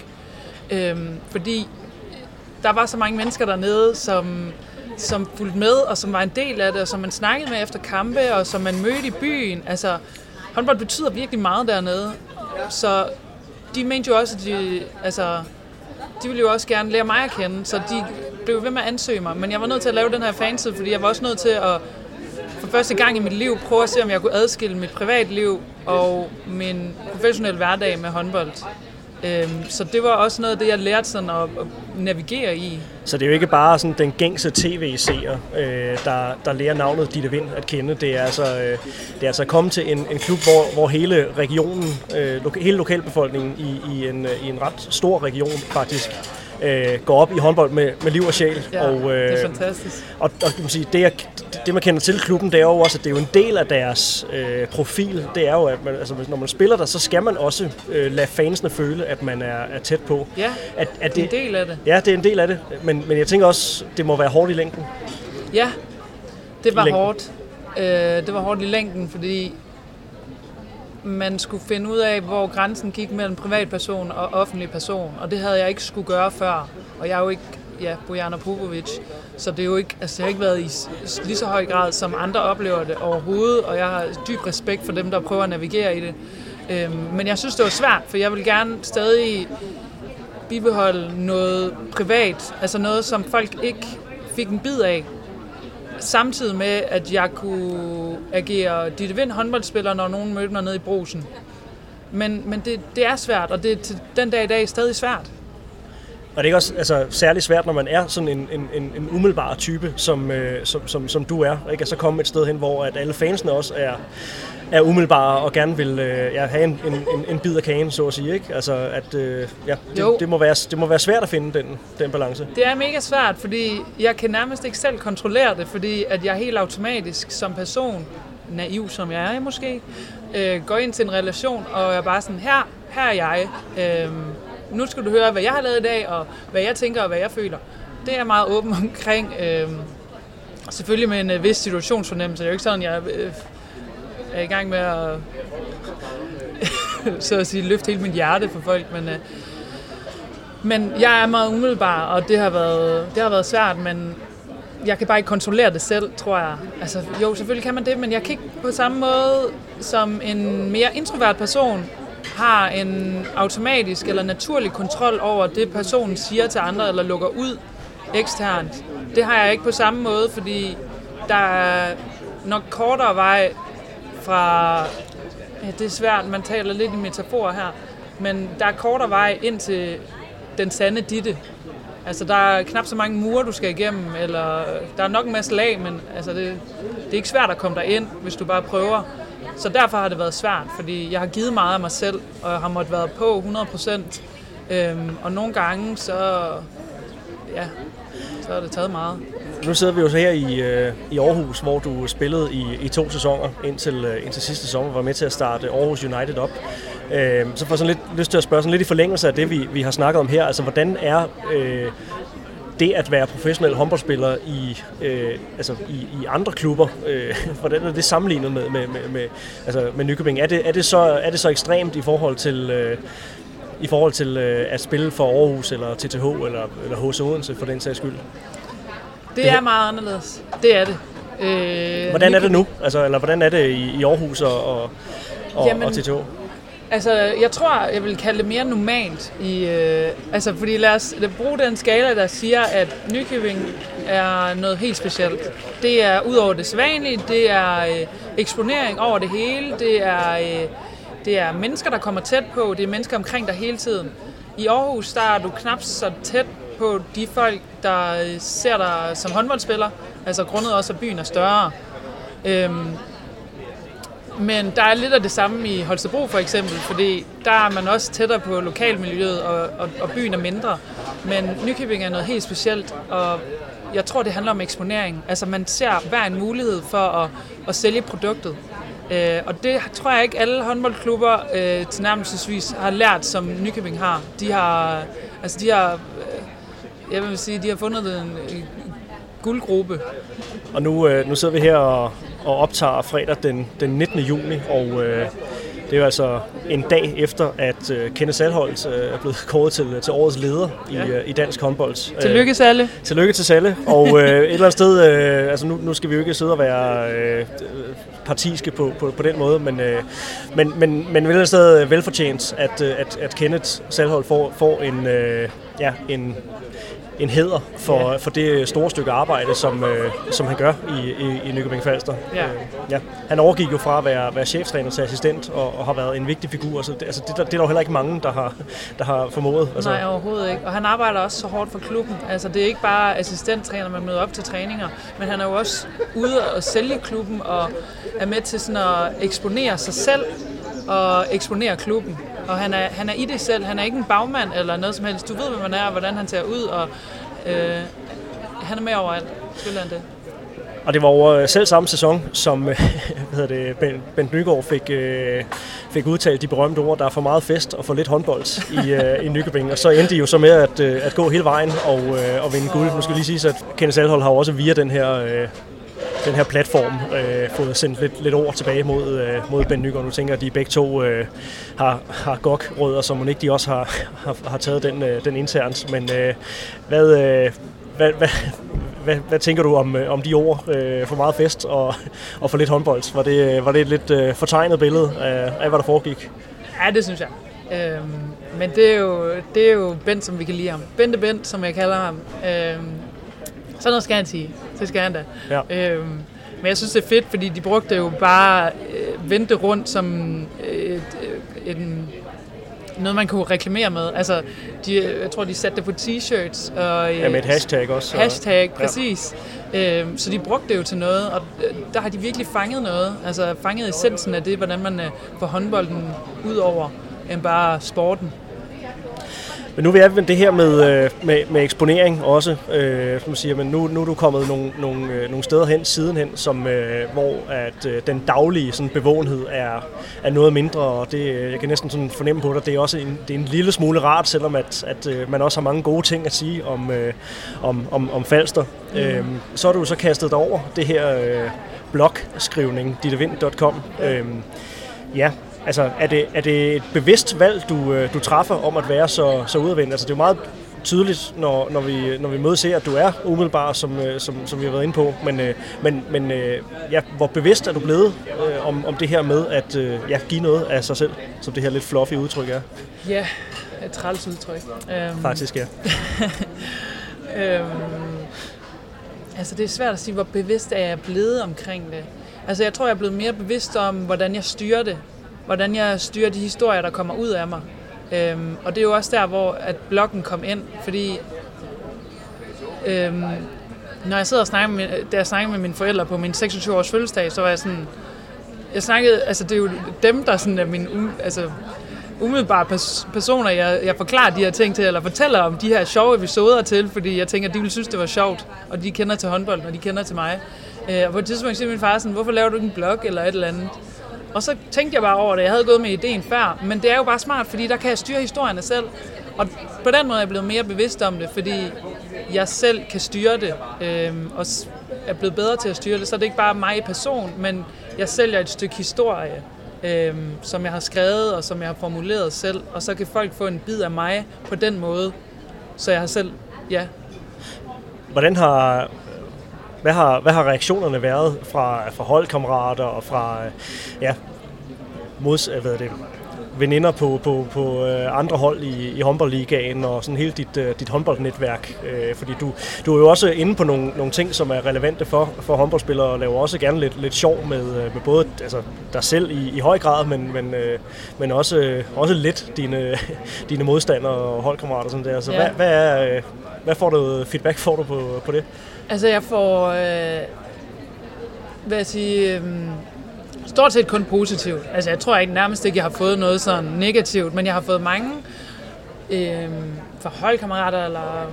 øhm, fordi der var så mange mennesker dernede, som, som fulgte med, og som var en del af det, og som man snakkede med efter kampe, og som man mødte i byen. Altså, håndbold betyder virkelig meget dernede, så de mente jo også, at de, altså, de ville jo også gerne lære mig at kende, så de blev ved med at ansøge mig. Men jeg var nødt til at lave den her fanside, fordi jeg var også nødt til at for første gang i mit liv prøve at se, om jeg kunne adskille mit privatliv og min professionelle hverdag med håndbold. Øhm, så det var også noget af det, jeg lærte sådan at, at navigere i. Så det er jo ikke bare sådan den gængse tv-seer, øh, der, der lærer navnet Ditte Vind at kende. Det er altså, øh, det er altså komme til en, en klub, hvor, hvor hele regionen, øh, lo- hele lokalbefolkningen i, i, en, øh, i en ret stor region faktisk øh, går op i håndbold med, med liv og sjæl. Ja, og, øh, det er fantastisk. Og, og kan man sige, det, jeg, det, man kender til klubben, det er jo også, at det er jo en del af deres øh, profil. Det er jo, at man, altså, når man spiller der, så skal man også øh, lade fansene føle, at man er, er tæt på. Ja, at, at det, det er en del af det. Ja, det er en del af det. Men, men jeg tænker også, det må være hårdt i længden. Ja, det var hårdt. Øh, det var hårdt i længden, fordi man skulle finde ud af, hvor grænsen gik mellem privatperson og offentlig person, og det havde jeg ikke skulle gøre før. Og jeg er jo ikke ja, Bojana Popovic, så det er jo ikke, altså det har ikke været i lige så høj grad, som andre oplever det overhovedet, og jeg har dyb respekt for dem, der prøver at navigere i det. Øhm, men jeg synes, det var svært, for jeg vil gerne stadig bibeholde noget privat, altså noget, som folk ikke fik en bid af. Samtidig med, at jeg kunne agere Ditte Vind håndboldspiller, når nogen mødte mig nede i brusen. Men, men det, det er svært, og det er til den dag i dag stadig svært. Og det er ikke også altså, særlig svært, når man er sådan en, en, en, en umiddelbar type, som, øh, som, som, som du er. Ikke? At så komme et sted hen, hvor at alle fansene også er, er umiddelbare og gerne vil øh, ja, have en, en, en bid af kagen, så at sige. Ikke? Altså, at, øh, ja, det, det, må være, det må være svært at finde den, den balance. Det er mega svært, fordi jeg kan nærmest ikke selv kontrollere det, fordi at jeg helt automatisk som person, naiv som jeg er måske, øh, går ind til en relation, og jeg er bare sådan, her, her er jeg. Øh, nu skal du høre, hvad jeg har lavet i dag, og hvad jeg tænker, og hvad jeg føler. Det er jeg meget åben omkring. Øh, selvfølgelig med en øh, vis situationsfornemmelse. Det er jo ikke sådan, jeg øh, er i gang med at så at sige, løfte hele mit hjerte for folk, men, øh, men jeg er meget umiddelbar, og det har, været, det har været svært, men jeg kan bare ikke kontrollere det selv, tror jeg. Altså, jo, selvfølgelig kan man det, men jeg kan ikke på samme måde som en mere introvert person har en automatisk eller naturlig kontrol over det, personen siger til andre eller lukker ud eksternt. Det har jeg ikke på samme måde, fordi der er nok kortere vej fra... Ja, det er svært, man taler lidt i metaforer her, men der er kortere vej ind til den sande ditte. Altså, der er knap så mange mure, du skal igennem, eller øh, der er nok en masse lag, men altså, det, det er ikke svært at komme der ind, hvis du bare prøver. Så derfor har det været svært, fordi jeg har givet meget af mig selv, og jeg har måttet være på 100 procent. Øhm, og nogle gange, så, ja, så har det taget meget. Nu sidder vi jo så her i, øh, i Aarhus, hvor du spillede i, i to sæsoner indtil, øh, indtil sidste sæson, var med til at starte Aarhus United op. Øh, så får jeg sådan lidt lyst til at spørge sådan lidt i forlængelse af det, vi, vi har snakket om her. Altså, hvordan er øh, det at være professionel håndboldspiller i, øh, altså i, i andre klubber, øh, hvordan er det sammenlignet med, med, med, med, altså med Nykøbing? Er det, er, det så, er det så ekstremt i forhold til, øh, i forhold til øh, at spille for Aarhus eller TTH eller, eller HC Odense for den sags skyld? Det er meget anderledes. Det er det. Øh, hvordan er det nu? Altså, eller hvordan er det i, i Aarhus og, og, og, Jamen, og TTH? Altså, jeg tror, jeg vil kalde det mere normalt. I, øh, altså, fordi lad os lad bruge den skala, der siger, at Nykøbing er noget helt specielt. Det er ud over det sædvanlige, det er øh, eksponering over det hele, det er, øh, det er mennesker, der kommer tæt på, det er mennesker omkring dig hele tiden. I Aarhus, der er du knap så tæt på de folk, der øh, ser dig som håndboldspiller, altså grundet også, at byen er større. Øhm, men der er lidt af det samme i Holstebro for eksempel, fordi der er man også tættere på lokalmiljøet, og, og, og byen er mindre. Men Nykøbing er noget helt specielt, og jeg tror, det handler om eksponering. Altså man ser hver en mulighed for at, at sælge produktet. Øh, og det tror jeg ikke alle håndboldklubber øh, tilnærmelsesvis har lært, som Nykøbing har. De har, altså de har, øh, jeg vil sige, de har fundet en guldgruppe. Og nu, øh, nu sidder vi her og, og optager fredag den, den 19. juni, og øh, det er jo altså en dag efter, at øh, Kenneth Salholdt øh, er blevet kåret til, til årets leder i, ja. øh, i dansk håndbold. Tillykke Salle. Tillykke til Salle. Og øh, et eller andet sted, øh, altså nu, nu skal vi jo ikke sidde og være øh, partiske på, på, på den måde, men, øh, men, men, men et eller andet sted velfortjent, at, øh, at, at Kenneth Salholdt får, får en, øh, ja, en, en heder for, ja. for det store stykke arbejde, som, øh, som han gør i, i, i Nykøbing Falster. Ja. Øh, ja. Han overgik jo fra at være, være cheftræner til assistent og, og har været en vigtig figur. Så det, altså, det, det er der jo heller ikke mange, der har, der har formået. Altså. Nej, overhovedet ikke. Og han arbejder også så hårdt for klubben. Altså, det er ikke bare assistenttræner, man møder op til træninger, men han er jo også ude og sælge klubben og er med til sådan at eksponere sig selv og eksponere klubben. Og han er, han er i det selv. Han er ikke en bagmand eller noget som helst. Du ved, hvem han er, og hvordan han ser ud, og øh, han er med overalt. Selvfølgelig han det. Og det var over øh, selv samme sæson, som hvad hedder det, Bent Nygaard fik, øh, fik udtalt de berømte ord, der er for meget fest og for lidt håndbold i, øh, i Nykøbing. Og så endte de jo så med at, øh, at gå hele vejen og, øh, og vinde guld. Nu skal lige sige, at Kenneth Alhold har også via den her den her platform øh, fået sendt lidt, lidt over tilbage mod, øh, mod Ben Nygaard. Nu tænker jeg, at de begge to øh, har, har GOG-rødder, som må ikke de også har, har, har taget den, øh, den internt. Men øh, hvad, øh, hvad, hvad, hvad, hvad tænker du om, øh, om de ord? Øh, for meget fest og, og for lidt håndbold. Var det, øh, var det et lidt øh, fortegnet billede af, af, hvad der foregik? Ja, det synes jeg. Øhm, men det er, jo, det er jo Bent, som vi kan lide ham. Bente Bent, som jeg kalder ham. Øhm, sådan noget skal han sige. Det skal han da. Ja. Øhm, men jeg synes, det er fedt, fordi de brugte jo bare øh, vente rundt som et, et, en, noget, man kunne reklamere med. Altså, de, jeg tror, de satte det på t-shirts. Og, ja, med et hashtag også. Hashtag, og, præcis. Ja. Øhm, så de brugte det jo til noget, og øh, der har de virkelig fanget noget. Altså fanget essensen af det, hvordan man øh, får håndbolden ud over end bare sporten. Men nu er vi det her med, øh, med, med eksponering også, øh, som siger, men nu, nu er du kommet nogle, nogle, øh, nogle steder hen sidenhen, som, øh, hvor at, øh, den daglige sådan, bevågenhed er, er noget mindre, og det, jeg kan næsten sådan fornemme på dig, det er også en, det er en lille smule rart, selvom at, at øh, man også har mange gode ting at sige om, øh, om, om, om Falster. Mm. Øh, så har du så kastet dig over det her øh, blogskrivning, dittevind.com. Øh, ja, Altså, er det, er det et bevidst valg, du, øh, du træffer om at være så, så udadvendt? Altså, det er jo meget tydeligt, når, når, vi, når vi mødes her, at du er umiddelbar, som, øh, som, som vi har været inde på. Men, øh, men, men ja, hvor bevidst er du blevet om, om det her med at ja, give noget af sig selv, som det her lidt fluffy udtryk er? Ja, et træls udtryk. Um, Faktisk, ja. um, altså, det er svært at sige, hvor bevidst er jeg blevet omkring det. Altså, jeg tror, jeg er blevet mere bevidst om, hvordan jeg styrer det hvordan jeg styrer de historier, der kommer ud af mig. Øhm, og det er jo også der, hvor at bloggen kom ind, fordi øhm, når jeg sidder og snakker med, da jeg snakkede med mine forældre på min 26-års fødselsdag, så var jeg sådan, jeg snakkede, altså det er jo dem, der sådan er min, altså umiddelbare pers- personer, jeg, jeg forklarer de her ting til, eller fortæller om de her sjove episoder til, fordi jeg tænker, at de ville synes, det var sjovt, og de kender til håndbold, og de kender til mig. Øh, og på et tidspunkt siger min far sådan, hvorfor laver du ikke en blog eller et eller andet? Og så tænkte jeg bare over det. Jeg havde gået med ideen før, men det er jo bare smart, fordi der kan jeg styre historierne selv. Og på den måde er jeg blevet mere bevidst om det, fordi jeg selv kan styre det, øh, og er blevet bedre til at styre det. Så det er ikke bare mig i person, men jeg sælger et stykke historie, øh, som jeg har skrevet og som jeg har formuleret selv, og så kan folk få en bid af mig på den måde, så jeg har selv, ja. Hvordan har hvad har, hvad har reaktionerne været fra, fra holdkammerater og fra ja, mods, hvad det, veninder på, på, på øh, andre hold i, i håndboldligaen og sådan hele dit, uh, dit håndboldnetværk. Fordi du, du er jo også inde på nogle, nogle ting, som er relevante for, for håndboldspillere og laver også gerne lidt, lidt sjov med, med både altså, dig selv i, i høj grad, men, men, men også, også lidt dine, dine modstandere og holdkammerater. Sådan der. Så ja. hvad, hvad, er, hvad får du feedback får du på, på det? Altså, jeg får, øh, hvad jeg sige, øh, stort set kun positivt. Altså, jeg tror ikke nærmest ikke, jeg har fået noget sådan negativt, men jeg har fået mange øh, fra holdkammerater, eller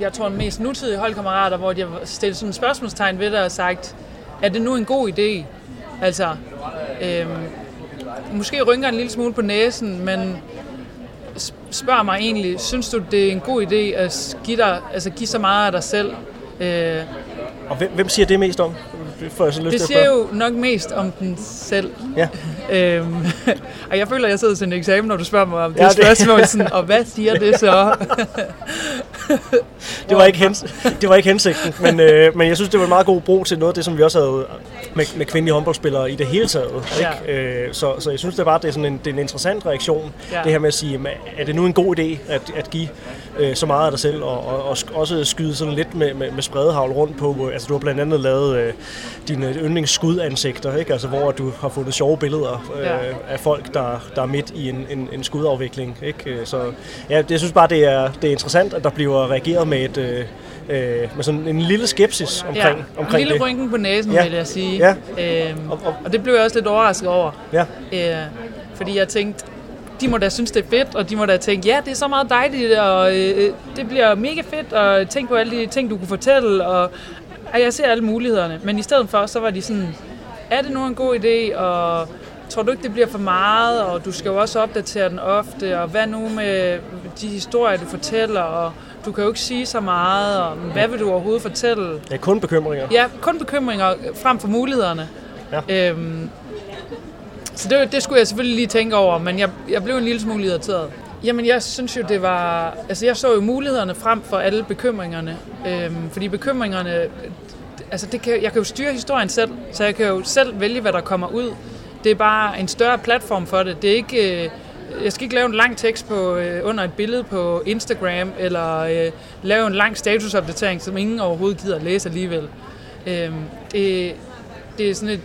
jeg tror mest nutidige holdkammerater, hvor de har stillet sådan et spørgsmålstegn ved det og sagt, er det nu en god idé? Altså, øh, måske rynker en lille smule på næsen, men spørger mig egentlig, synes du, det er en god idé at give, dig, altså give så meget af dig selv? Øh, og hvem, hvem siger det mest om? Får jeg så lyst det siger jo nok mest om den selv. Ja. øhm, og jeg føler, at jeg sidder til en eksamen, når du spørger mig om det, ja, det spørgsmål. Sådan, og hvad siger det så? det, var ikke hens, det var ikke hensigten, men, øh, men jeg synes, det var en meget god brug til noget af det, som vi også havde med, med kvindelige håndboldspillere i det hele taget. Ikke? Ja. Øh, så, så jeg synes, det var det er sådan en, det er en interessant reaktion, ja. det her med at sige, er det nu en god idé at, at give øh, så meget af dig selv, og, og, og også skyde sådan lidt med, med, med spredehavl rundt på. Altså, du har blandt andet lavet øh, dine yndlingsskudansigter, ikke? Altså, hvor du har fundet sjove billeder øh, ja. af folk, der, der er midt i en, en, en skudafvikling. Ikke? Øh, så ja, det, jeg synes bare, det er, det er interessant, at der bliver reageret med et... Øh, øh, med sådan en lille skepsis omkring, ja, omkring en lille rynken på næsen, ja. vil jeg sige. Ja. Øhm, og, og, og det blev jeg også lidt overrasket over. Ja. Øh, fordi jeg tænkte, de må da synes, det er fedt, og de må da tænke, ja, det er så meget dejligt, og øh, det bliver mega fedt, og tænk på alle de ting, du kunne fortælle, og, og jeg ser alle mulighederne. Men i stedet for, så var de sådan, er det nu en god idé, og tror du ikke, det bliver for meget, og du skal jo også opdatere den ofte, og hvad nu med de historier, du fortæller, og du kan jo ikke sige så meget, og hvad vil du overhovedet fortælle? Ja, kun bekymringer. Ja, kun bekymringer frem for mulighederne. Ja. Øhm, så det, det skulle jeg selvfølgelig lige tænke over, men jeg, jeg blev en lille smule irriteret. Jamen, jeg synes jo, det var... Altså, jeg så jo mulighederne frem for alle bekymringerne. Øhm, fordi bekymringerne... Altså, det kan, jeg kan jo styre historien selv, så jeg kan jo selv vælge, hvad der kommer ud. Det er bare en større platform for det. Det er ikke... Øh, jeg skal ikke lave en lang tekst på, øh, under et billede på Instagram, eller øh, lave en lang statusopdatering, som ingen overhovedet gider at læse alligevel. Øh, det, det er sådan et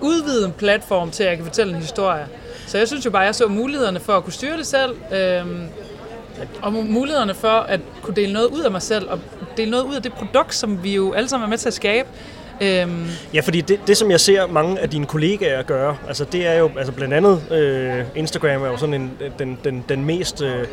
udvidet platform til, at jeg kan fortælle en historie. Så jeg synes jo bare, at jeg så mulighederne for at kunne styre det selv, øh, og mulighederne for at kunne dele noget ud af mig selv, og dele noget ud af det produkt, som vi jo alle sammen er med til at skabe. Øhm. Ja, fordi det, det, som jeg ser mange af dine kollegaer gøre, altså det er jo, altså blandt andet øh, Instagram er jo sådan en, den, den, den mest... Øh,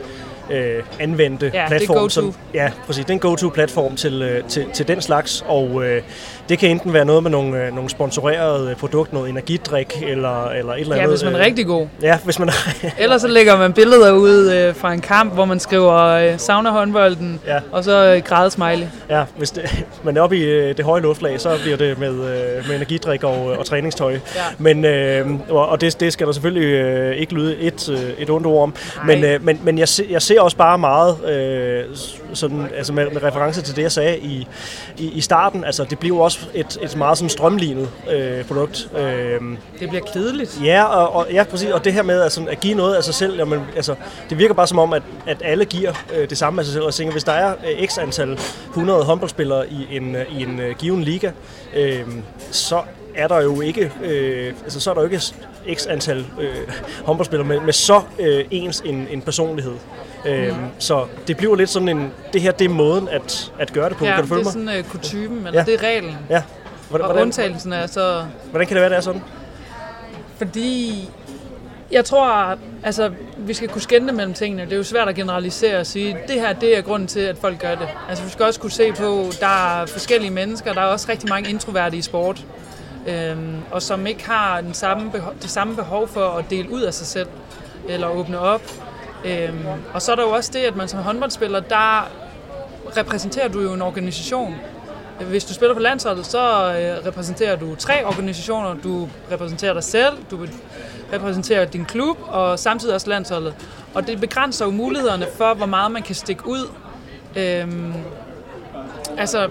øh, anvendte ja, platform. Det som, ja, præcis. Det er en go-to-platform til, øh, til, til den slags, og øh, det kan enten være noget med nogle, øh, nogle sponsorerede produkter, noget energidrik eller, eller et eller ja, andet. hvis man er øh, rigtig god. Ja, hvis man er... Ellers så lægger man billeder ud øh, fra en kamp, hvor man skriver øh, savner håndbolden, ja. og så øh, grædesmiley. Ja, hvis det, man er oppe i øh, det høje luftlag, så bliver det med, øh, med energidrik og, og træningstøj. Ja. Men, øh, og det, det skal der selvfølgelig øh, ikke lyde et, øh, et ondt ord om. Nej. Men, øh, men, men jeg, jeg ser også bare meget øh, sådan, altså med, med reference til det, jeg sagde i, i, i starten. Altså, det bliver også et, et meget sådan strømlignet øh, produkt. Øh, det bliver kedeligt. Ja, og, og, ja, præcis. Og det her med altså, at give noget af sig selv, jamen, altså, det virker bare som om, at, at alle giver øh, det samme af sig selv. Og jeg tænker, hvis der er øh, x antal 100 håndboldspillere i en, øh, i en øh, given liga, øh, så er der jo ikke, øh, altså så er der jo ikke x antal øh, håndboldspillere med, med så øh, ens en, en personlighed. Øhm, så det bliver lidt sådan en, det her det er måden at, at gøre det på. Ja, kan du følge det er mig? sådan uh, kutumen, eller Ja. det er reglen. Ja. Hvordan, og undtagelsen er så... hvordan kan det være, det er sådan? Fordi jeg tror, altså, vi skal kunne skænde mellem tingene. Det er jo svært at generalisere og sige, det her det er grunden til, at folk gør det. Altså, vi skal også kunne se på, der er forskellige mennesker. Der er også rigtig mange introverte i sport. Øhm, og som ikke har den samme behov, det samme behov for at dele ud af sig selv. Eller åbne op. Øhm, og så er der jo også det, at man som håndboldspiller, der repræsenterer du jo en organisation. Hvis du spiller på landsholdet, så øh, repræsenterer du tre organisationer. Du repræsenterer dig selv, du repræsenterer din klub, og samtidig også landsholdet. Og det begrænser jo mulighederne for, hvor meget man kan stikke ud. Øhm, altså,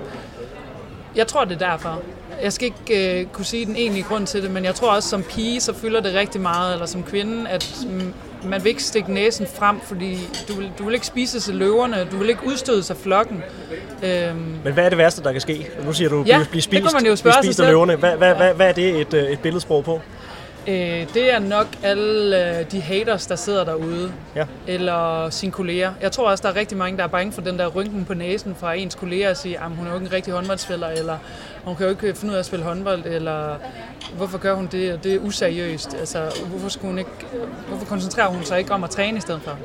jeg tror, det er derfor. Jeg skal ikke øh, kunne sige den egentlige grund til det, men jeg tror også, som pige, så fylder det rigtig meget, eller som kvinde, at man vil ikke stikke næsen frem, fordi du vil, du vil ikke spise sig løverne, du vil ikke udstøde sig flokken. Øhm, Men hvad er det værste, der kan ske? Nu siger du, Ja, blive, blive det spist, kunne man jo spørge blive sig spist af løverne. Hvad, hvad, hvad, hvad er det et, øh, et billedsprog på? Øh, det er nok alle øh, de haters, der sidder derude, Ja. eller sine kolleger. Jeg tror også, der er rigtig mange, der er bange for den der rynken på næsen fra ens kolleger og sige, at hun er jo ikke en rigtig håndboldspiller, eller hun kan jo ikke finde ud af at spille håndbold, eller hvorfor gør hun det, og det er useriøst. Altså, hvorfor, skulle hun ikke, hvorfor koncentrerer hun sig ikke om at træne i stedet for?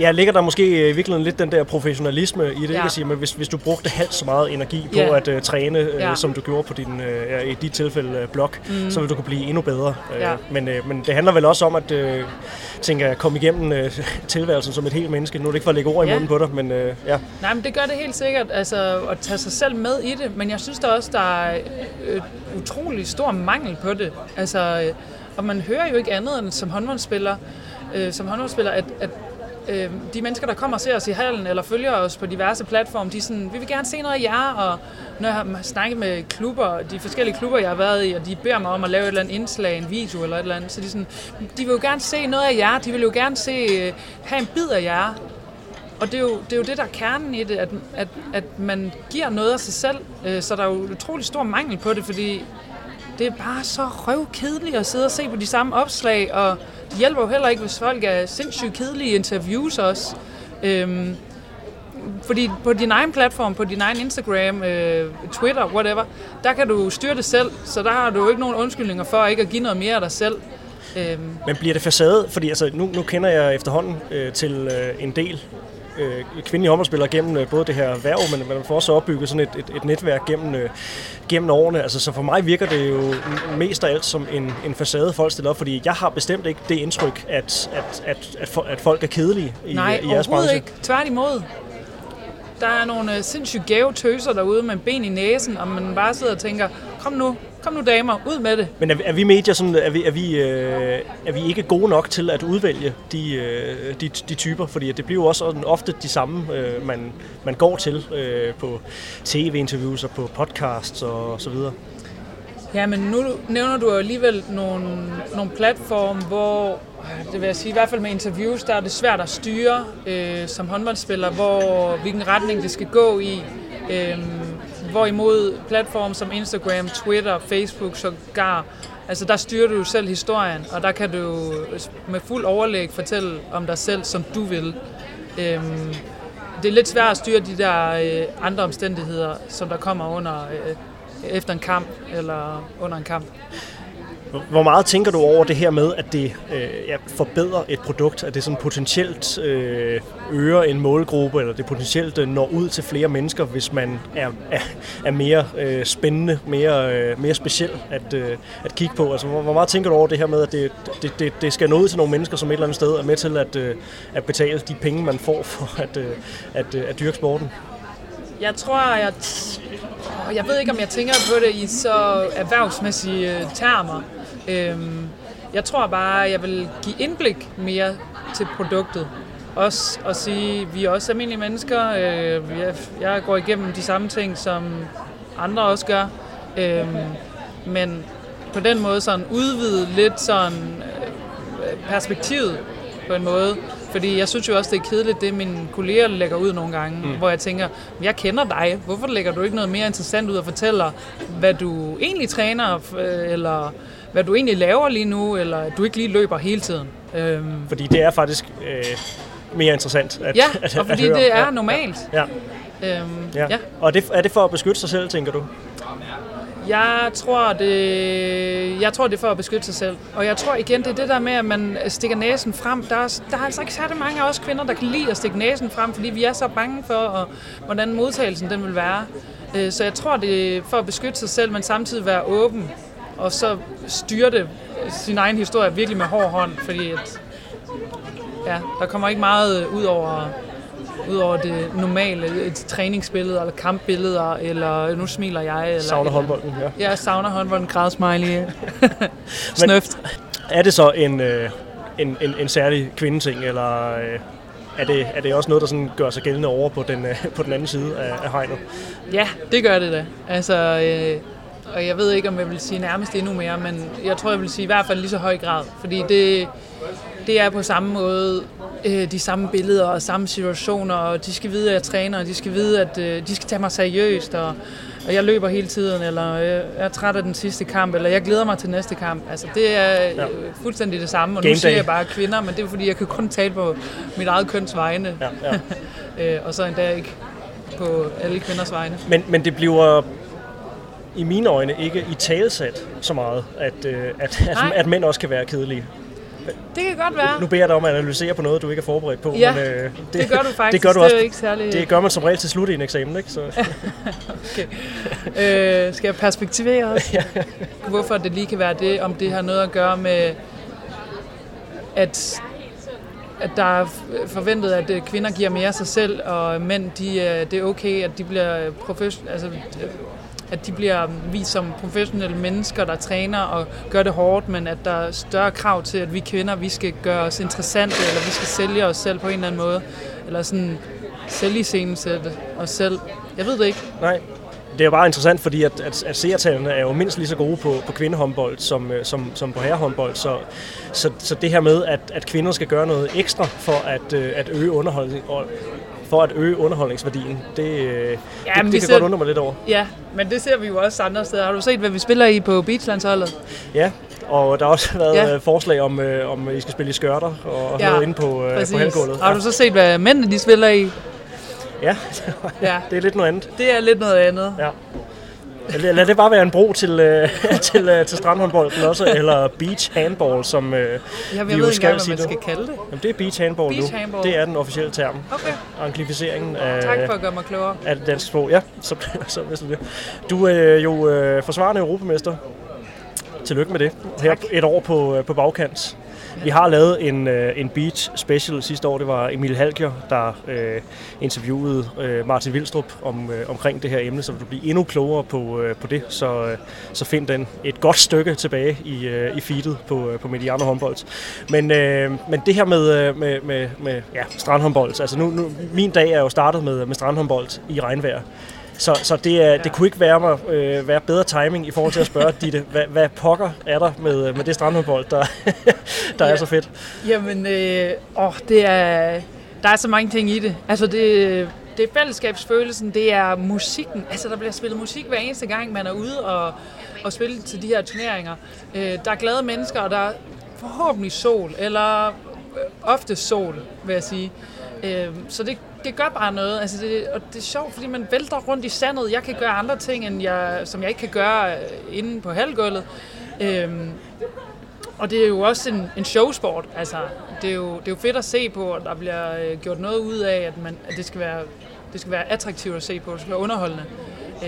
Ja, ligger der måske øh, i virkeligheden lidt den der professionalisme i det, ja. Ikke at sige, men hvis, hvis du brugte halvt så meget energi på Ja. at uh, træne, uh, Ja. som du gjorde på din, uh, i dit tilfælde uh, blog, mm. så ville du kunne blive endnu bedre. Uh, Ja. Men, uh, men det handler vel også om at uh, tænke at komme igennem uh, tilværelsen som et helt menneske. Nu er det ikke for at lægge ord i Ja. munden på dig, men uh, ja. Nej, men det gør det helt sikkert, altså at tage sig selv med i det, men jeg synes der også, der er øh, utrolig stor mangel på det. Altså, øh, og man hører jo ikke andet end som håndboldspiller, øh, som håndboldspiller at, at øh, de mennesker, der kommer og ser os i hallen, eller følger os på diverse platforme, de er sådan, vi vil gerne se noget af jer, og når jeg har snakket med klubber, de forskellige klubber, jeg har været i, og de beder mig om at lave et eller andet indslag, en video eller et eller andet, så de, sådan, de vil jo gerne se noget af jer, de vil jo gerne se, øh, have en bid af jer, og det er, jo, det er jo det, der er kernen i det, at, at, at man giver noget af sig selv, øh, så der er jo utrolig stor mangel på det, fordi det er bare så røvkedeligt at sidde og se på de samme opslag, og det hjælper jo heller ikke, hvis folk er sindssygt kedelige interviews også. Øhm, fordi på din egen platform, på din egen Instagram, øh, Twitter, whatever, der kan du styre det selv, så der har du jo ikke nogen undskyldninger for ikke at give noget mere af dig selv. Øhm, Men bliver det facade? Fordi altså, nu, nu kender jeg efterhånden øh, til øh, en del øh, kvindelige håndboldspillere gennem øh, både det her værv, men man får også opbygget sådan et, et, et netværk gennem, øh, gennem årene. Altså, så for mig virker det jo mest af alt som en, en facade, folk stiller op, fordi jeg har bestemt ikke det indtryk, at, at, at, at, at folk er kedelige i, Nej, i jeres branche. ikke. Tværtimod. Der er nogle øh, sindssygt gave tøser derude med ben i næsen, og man bare sidder og tænker, kom nu, kom nu damer, ud med det. Men er, er vi medier sådan, er vi, er, vi, øh, er vi ikke gode nok til at udvælge de, øh, de, de typer? Fordi det bliver jo også ofte de samme, øh, man, man går til øh, på tv-interviews og på podcasts og så videre. Ja, men nu nævner du alligevel nogle, nogle platforme, hvor, det vil jeg sige, i hvert fald med interviews, der er det svært at styre øh, som håndboldspiller, hvor, hvilken retning det skal gå i. Øh, hvorimod platforme som Instagram, Twitter, Facebook sågar, altså der styrer du selv historien, og der kan du med fuld overlæg fortælle om dig selv, som du vil. Øhm, det er lidt svært at styre de der øh, andre omstændigheder, som der kommer under øh, efter en kamp eller under en kamp. Hvor meget tænker du over det her med, at det øh, ja, forbedrer et produkt, at det sådan potentielt øh, øger en målgruppe, eller det potentielt øh, når ud til flere mennesker, hvis man er, er, er mere øh, spændende, mere, øh, mere speciel at, øh, at kigge på? Altså, hvor, hvor meget tænker du over det her med, at det, det, det, det skal nå ud til nogle mennesker, som et eller andet sted er med til at, øh, at betale de penge, man får for at, øh, at, øh, at dyrke sporten? Jeg tror, jeg, jeg ved ikke, om jeg tænker på det i så erhvervsmæssige øh, termer. Øhm, jeg tror bare, jeg vil give indblik mere til produktet. Også at sige, at vi er også almindelige mennesker. Øh, jeg, jeg går igennem de samme ting, som andre også gør. Øhm, men på den måde sådan udvide lidt sådan øh, perspektivet på en måde. Fordi jeg synes jo også, det er kedeligt, det mine kolleger lægger ud nogle gange, mm. hvor jeg tænker, jeg kender dig, hvorfor lægger du ikke noget mere interessant ud og fortæller, hvad du egentlig træner, eller hvad du egentlig laver lige nu, eller at du ikke lige løber hele tiden. Øhm. Fordi det er faktisk øh, mere interessant at Ja, at, og fordi at høre. det er ja, normalt. Ja, Øhm, ja. ja. ja. Og er det, er det for at beskytte sig selv, tænker du? Jeg tror, det, jeg tror, det er for at beskytte sig selv. Og jeg tror igen, det er det der med, at man stikker næsen frem. Der er, der er altså ikke særlig mange af os kvinder, der kan lide at stikke næsen frem, fordi vi er så bange for, og, hvordan modtagelsen den vil være. Øh, Så jeg tror, det er for at beskytte sig selv, men samtidig være åben. Og så styre det, sin egen historie virkelig med hård hånd, fordi at, ja, der kommer ikke meget ud over Udover det normale, et træningsbillede, eller kampbilleder, eller nu smiler jeg. Eller Savner håndbolden, ja. Jeg savner håndbolden, grædsmiley. Snøft. Er det så en, øh, en, en, en særlig kvindeting, eller øh, er, det, er det også noget, der sådan gør sig gældende over på den, øh, på den anden side af, af hegnet? Ja, det gør det da. Altså, øh, og jeg ved ikke, om jeg vil sige nærmest endnu mere, men jeg tror, jeg vil sige i hvert fald lige så høj grad. Fordi det, det er på samme måde øh, de samme billeder og samme situationer, og de skal vide, at jeg træner, og de skal vide, at øh, de skal tage mig seriøst, og, og jeg løber hele tiden, eller øh, jeg er træt af den sidste kamp, eller jeg glæder mig til næste kamp. Altså, det er øh, Ja. fuldstændig det samme, og Game nu siger day. jeg bare kvinder, men det er fordi, jeg kan kun tale på mit eget køns vegne, Ja, ja. øh, og så endda ikke på alle kvinders vegne. Men, men det bliver i mine øjne ikke i talesat så meget, at, øh, at, at, at mænd også kan være kedelige. Det kan godt være. Nu beder jeg dig om at analysere på noget, du ikke er forberedt på. Ja, men, øh, Det gør du faktisk. Det gør du det også. er jo ikke særlig... Det gør man som regel til slut i en eksamen, ikke? Så, Øh, skal jeg perspektivere os? Hvorfor det lige kan være det, om det har noget at gøre med, at, at der er forventet, at øh, kvinder giver mere af sig selv, og mænd, de, øh, det er okay, at de bliver profession, altså, at de bliver vist som professionelle mennesker, der træner og gør det hårdt, men at der er større krav til, at vi kvinder, vi skal gøre os interessante, eller vi skal sælge os selv på en eller anden måde, eller sådan selviscenesætte os selv. Jeg ved det ikke. nej. Det er jo bare interessant, fordi at, at, at seertallene er jo mindst lige så gode på, på kvindehåndbold som, øh, som, som på herrehåndbold. Så, så, så det her med, at, at kvinder skal gøre noget ekstra for at, øh, at øge underholdning, og for at øge underholdningsværdien, det, øh, Ja, det, det vi kan ser- godt undre mig lidt over. Ja, men det ser vi jo også andre steder. Har du set, hvad vi spiller i på beachlandsholdet? Ja, og der har også været Ja. ja. forslag om, øh, om I skal spille i skørter og Ja, noget inde på, øh, på halvgulvet. Har du så set, hvad mændene de spiller i? Ja, Ja, det er lidt noget andet. det er lidt noget andet. Ja. Lad, lad det bare være en bro til, øh, til, øh, til strandhåndbolden også, eller beach handball, som øh, jeg vi ved jo ikke skal engang, hvad sige man nu. skal kalde det. Jamen, det er beach handball Beach nu. handball. Det er den officielle term. Okay, Anglificeringen af, tak for at gøre mig klogere. af det danske sprog. Ja, så, så vidste du det. Du er jo øh, forsvarende europamester. Tillykke med det. Her Tak. et år på, øh, på bagkant. Vi har lavet en, øh, en beach special sidste år. Det var Emil Halkier, der øh, interviewede øh, Martin Vildstrup om, øh, omkring det her emne, så vil du blive endnu klogere på, øh, på det. Så, øh, så find den et godt stykke tilbage i, øh, i feedet på, øh, på Mediano håndbold. Men, øh, men det her med, øh, med, med, med ja, strandhåndbold, altså nu, nu, min dag er jo startet med, med strandhåndbold i regnvejr. Så, så det, er, det kunne ikke være, mig, øh, være bedre timing i forhold til at spørge Ditte, hvad, hvad pokker er der med, med det strandhåndbold, der, der ja. er så fedt? Jamen, øh, åh, det er, der er så mange ting i det. Altså, det, det er fællesskabsfølelsen, det er musikken. Altså, der bliver spillet musik hver eneste gang, man er ude og, og spille til de her turneringer. Øh, der er glade mennesker, og der er forhåbentlig sol, eller øh, ofte sol, vil jeg sige. Øh, så det, det gør bare noget. Altså det, og det er sjovt, fordi man vælter rundt i sandet. Jeg kan gøre andre ting, end jeg, som jeg ikke kan gøre øh, inde på halvgulvet. Øhm, og det er jo også en, en showsport. Altså, det, er jo, det er jo fedt at se på, og der bliver øh, gjort noget ud af, at, man, at det, skal være, det skal være attraktivt at se på. Det skal være underholdende.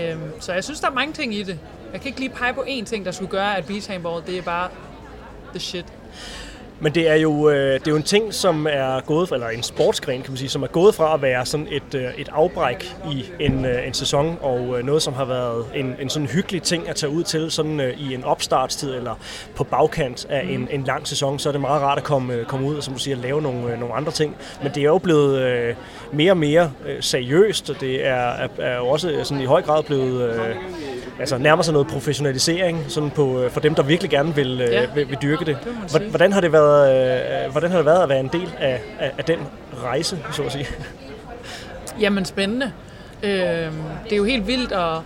Øhm, så jeg synes, der er mange ting i det. Jeg kan ikke lige pege på én ting, der skulle gøre, at beach handball, det er bare the shit. Men det er jo øh, det er jo en ting, som er gået fra, eller en sportsgren, kan man sige, som er gået fra at være sådan et, øh, et afbræk i en, øh, en sæson, og øh, noget, som har været en, en sådan hyggelig ting at tage ud til sådan øh, i en opstartstid, eller på bagkant af en, en lang sæson, så er det meget rart at komme, øh, komme ud og, som du siger, lave nogle, øh, nogle andre ting. Men det er jo blevet øh, mere og mere øh, seriøst, og det er, er, er jo også sådan i høj grad blevet... Øh, altså nærmer sig noget professionalisering sådan på, øh, for dem, der virkelig gerne vil, øh, Ja. vil, vil dyrke det. Hvordan har det været, Øh, øh, hvordan har det været at være en del af, af, af den rejse, så at sige? Jamen spændende. Øh, det er jo helt vildt at,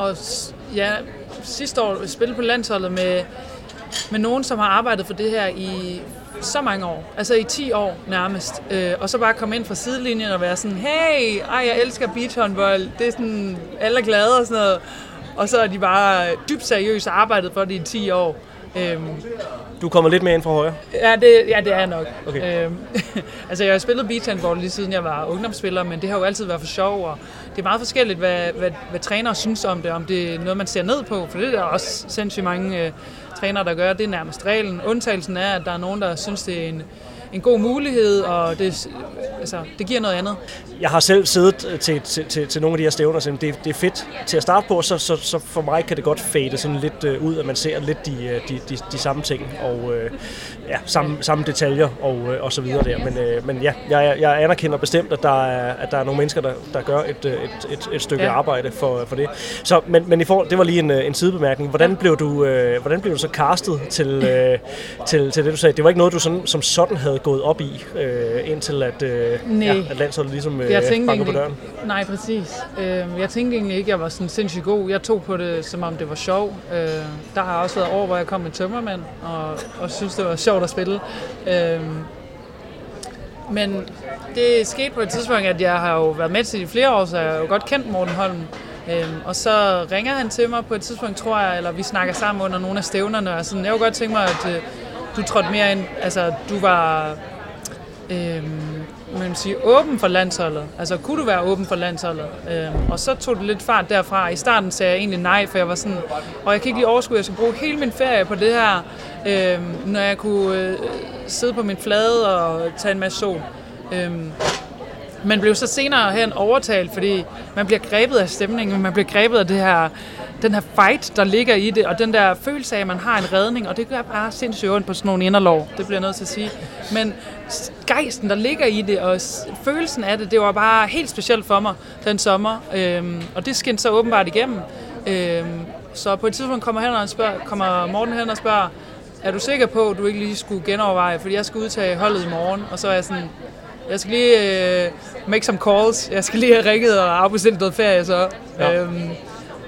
at ja, sidste år spille på landsholdet med, med nogen, som har arbejdet for det her i så mange år. Altså i 10 år nærmest. Øh, og så bare komme ind fra sidelinjen og være sådan, hey, ej, jeg elsker beachhåndbold. Det er sådan, alle er glade og sådan noget. Og så er de bare dybt seriøst arbejdet for det i 10 år. Øhm, Du er kommet lidt mere ind fra højre. Ja, det, ja, det er jeg nok. Okay. Øhm, altså, jeg har spillet beachhandball lige siden jeg var ungdomsspiller, men det har jo altid været for sjov, og det er meget forskelligt, hvad, hvad, hvad trænere synes om det, om det er noget, man ser ned på, for det er der også sindssygt mange øh, trænere, der gør. Det er nærmest reglen. Undtagelsen er, at der er nogen, der synes, det er en, en god mulighed, og det, altså, det giver noget andet. Jeg har selv siddet øh, til, til, til, til nogle af de her stævner, og det, det er fedt til at starte på, så, så, så for mig kan det godt fade sådan lidt øh, ud, at man ser lidt de, øh, de, de, de samme ting, og øh, ja, samme, samme detaljer og, øh, og så videre der. Men, øh, men ja, jeg, jeg anerkender bestemt, at der er, at der er nogle mennesker, der, der gør et, et, et, et stykke Ja. arbejde for, for det. Så, men, men i forhold, det var lige en, en sidebemærkning. Hvordan blev du, øh, hvordan blev du så castet til, øh, til, til det, du sagde? Det var ikke noget, du sådan, som sådan havde gået op i, øh, indtil at, øh, ja, at landsholdet ligesom øh, Jeg banker på egentlig, døren. nej, præcis. Øh, jeg tænkte egentlig ikke, at jeg var sådan sindssygt god. Jeg tog på det, som om det var sjov. Øh, der har også været år, hvor jeg kom med tømmermand, og, og synes, det var sjovt at spille. Øh, men det skete på et tidspunkt, at jeg har jo været med til i flere år, så jeg har jo godt kendt Morten Holm. Øhm, og så ringer han til mig på et tidspunkt, tror jeg, eller vi snakker sammen under nogle af stævnerne, og sådan, jeg kunne godt tænke mig, at øh, du trådte mere ind, altså du var øhm, man sige, åben for landsholdet. Altså, kunne du være åben for landsholdet? Øhm, og så tog det lidt fart derfra. I starten sagde jeg egentlig nej, for jeg var sådan, og jeg kan ikke lige overskue, at jeg skal bruge hele min ferie på det her, øhm, når jeg kunne øh, sidde på min flade og tage en masse sol. Øhm, man blev så senere hen overtalt, fordi man bliver grebet af stemningen, man bliver grebet af det her, den her fight, der ligger i det, og den der følelse af, at man har en redning, og det gør bare sindssygt ondt på sådan nogle inderlov, det bliver jeg nødt til at sige. Men gejsten, der ligger i det, og følelsen af det, det var bare helt specielt for mig den sommer, øhm, og det skinnede så åbenbart igennem. Øhm, så på et tidspunkt kommer, hen og spørger, kommer Morten hen og spørger, er du sikker på, at du ikke lige skulle genoverveje, fordi jeg skal udtage holdet i morgen, og så er jeg sådan, jeg skal lige øh, make some calls. Jeg skal lige have ringet og afbestilt noget ferie, så. Ja. Øhm,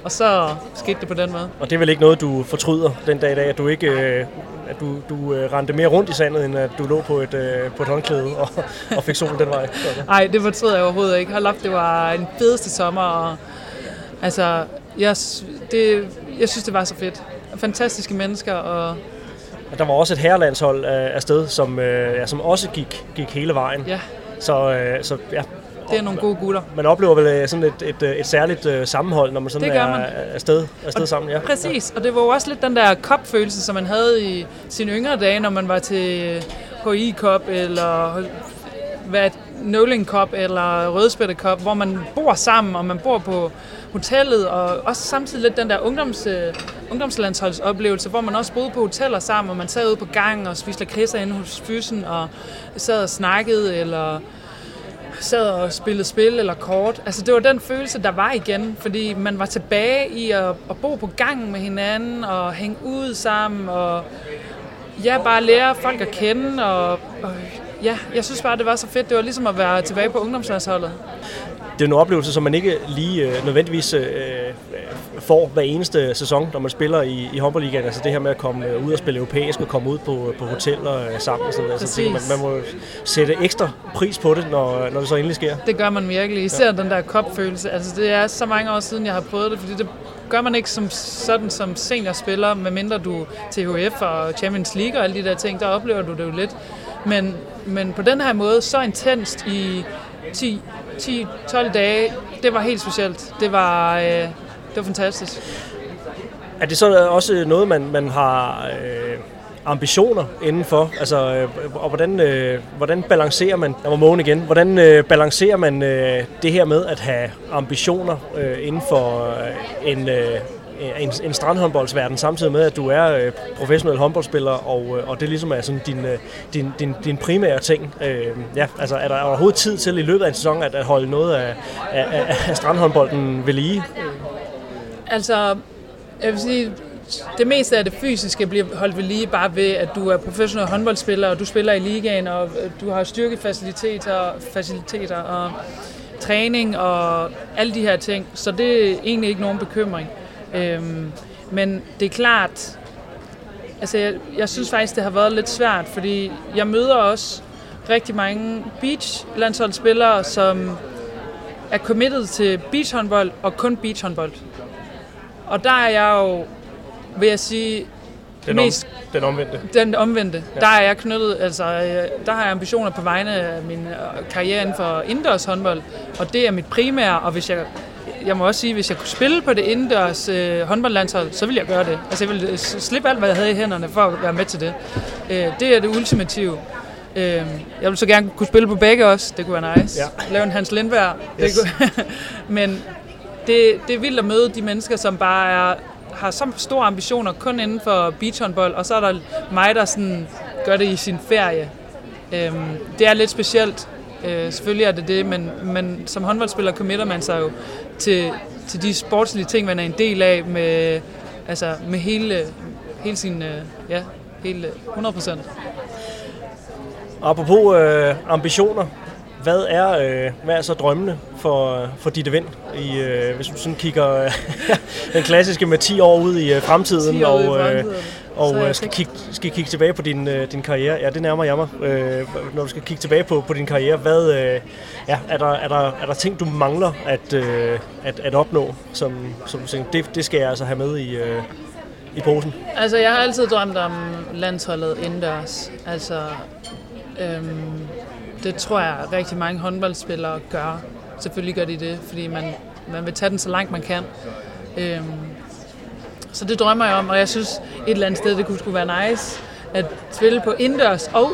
og så skete det på den måde. Og det er vel ikke noget, du fortryder den dag i dag, at du ikke øh, at du, du øh, rendte mere rundt i sandet, end at du lå på et, øh, på et håndklæde og, og fik sol den vej. Nej, det fortryder jeg overhovedet ikke. Hold op, det var en fedeste sommer. Og, altså, jeg, det, jeg synes, det var så fedt. Fantastiske mennesker, og Der var også et herrelandshold af, af sted, som, øh, ja, som også gik, gik hele vejen. ja, Så, øh, så ja, det er nogle gode gutter. man oplever vel øh, sådan et, et, øh, et særligt øh, sammenhold, når man sådan Det gør er, man. er afsted, afsted sammen. Ja. Præcis, og det var jo også lidt den der cup-følelse, som man havde i sine yngre dage, når man var til HI Cup, eller hvad, Noling Cup, eller Rødspætte Cup, hvor man bor sammen, og man bor på hotellet, og også samtidig lidt den der ungdoms, øh, ungdomslandsholdsoplevelse, hvor man også boede på hoteller sammen, og man sad ude på gangen og spiste lakridser inde hos fysen, og sad og snakkede, eller sad og spillede spil eller kort. Altså det var den følelse, der var igen, fordi man var tilbage i at, at bo på gangen med hinanden og hænge ud sammen og ja, bare lære folk at kende og, og ja, jeg synes bare, det var så fedt. Det var ligesom at være tilbage på ungdomslandsholdet. Det er en oplevelse, som man ikke lige øh, nødvendigvis øh, øh, får hver eneste sæson, når man spiller i, i håndboldligaen. Altså det her med at komme øh, ud og spille europæisk og komme ud på, på hoteller øh, sammen. Og sådan noget. Altså, man, man må sætte ekstra pris på det, når, når det så endelig sker. Det gør man virkelig. Især ja. den der cup-følelse. Altså det er så mange år siden, jeg har prøvet det, fordi det gør man ikke som sådan som seniorspiller, medmindre du THF og Champions League og alle de der ting, der oplever du det jo lidt. Men, men på den her måde, så intenst i 10 10-12 dage, det var helt specielt. Det var, øh, det var fantastisk. Er det så også noget, man, man har øh, ambitioner indenfor? Altså, øh, og hvordan, øh, hvordan balancerer man, jeg må mågen igen, hvordan øh, balancerer man øh, det her med at have ambitioner øh, inden for øh, en, øh, Øh, en, en strandhåndboldsverden, samtidig med, at du er øh, professionel håndboldspiller, og, øh, og det ligesom er sådan din, øh, din, din, din primære ting. Øh, ja, altså, er der overhovedet tid til i løbet af en sæson at, at holde noget af, af, af, strandhåndbolden ved lige? Altså, jeg vil sige, det meste af det fysiske bliver holdt ved lige bare ved, at du er professionel håndboldspiller, og du spiller i ligaen, og øh, du har styrkefaciliteter faciliteter og træning og alle de her ting. Så det er egentlig ikke nogen bekymring. Øhm, men det er klart, altså jeg, jeg synes faktisk, det har været lidt svært, fordi jeg møder også rigtig mange beach-landsholdsspillere, som er committed til beachhåndbold og kun beachhåndbold. Og der er jeg jo, vil jeg sige, Den, om, Mest- den omvendte. den omvendte. Ja. Der er jeg knyttet, altså øh, der har jeg ambitioner på vegne af min øh, karriere inden for indendørs håndbold, og det er mit primære, og hvis jeg jeg må også sige, hvis jeg kunne spille på det indendørs øh, håndboldlandshold, så ville jeg gøre det. Altså jeg ville øh, slippe alt, hvad jeg havde i hænderne for at være med til det. Øh, det er det ultimative. Øh, jeg ville så gerne kunne spille på begge også. Det kunne være nice. Ja. Lave en Hans Lindberg. Yes. Det kunne, men det, det er vildt at møde de mennesker, som bare er, har så store ambitioner kun inden for beachhåndbold, og så er der mig, der sådan gør det i sin ferie. Øhm, det er lidt specielt. Øh, selvfølgelig er det det, men, men som håndboldspiller committer man sig jo til, til de sportslige ting, man er en del af med, altså med hele, hele sin, øh, ja, hele 100 procent. Apropos øh, ambitioner, hvad er, øh, hvad er så drømmene for, for dit Vind? I, øh, hvis du sådan kigger den klassiske med 10 år ud i øh, fremtiden, og, øh, Så og øh, skal, kigge, skal kigge tilbage på din, øh, din karriere. Ja, det nærmer jeg mig. Øh, når du skal kigge tilbage på, på din karriere, hvad, øh, ja, er, der, er, der, er der ting, du mangler at, øh, at, at opnå, som, som du tænker, det, det skal jeg altså have med i, øh, i posen? Altså, jeg har altid drømt om landsholdet indendørs. Altså, øhm, det tror jeg rigtig mange håndboldspillere gør. Selvfølgelig gør de det, fordi man, man vil tage den så langt man kan. Øhm, så det drømmer jeg om, og jeg synes et eller andet sted, det kunne skulle være nice at spille på indendørs og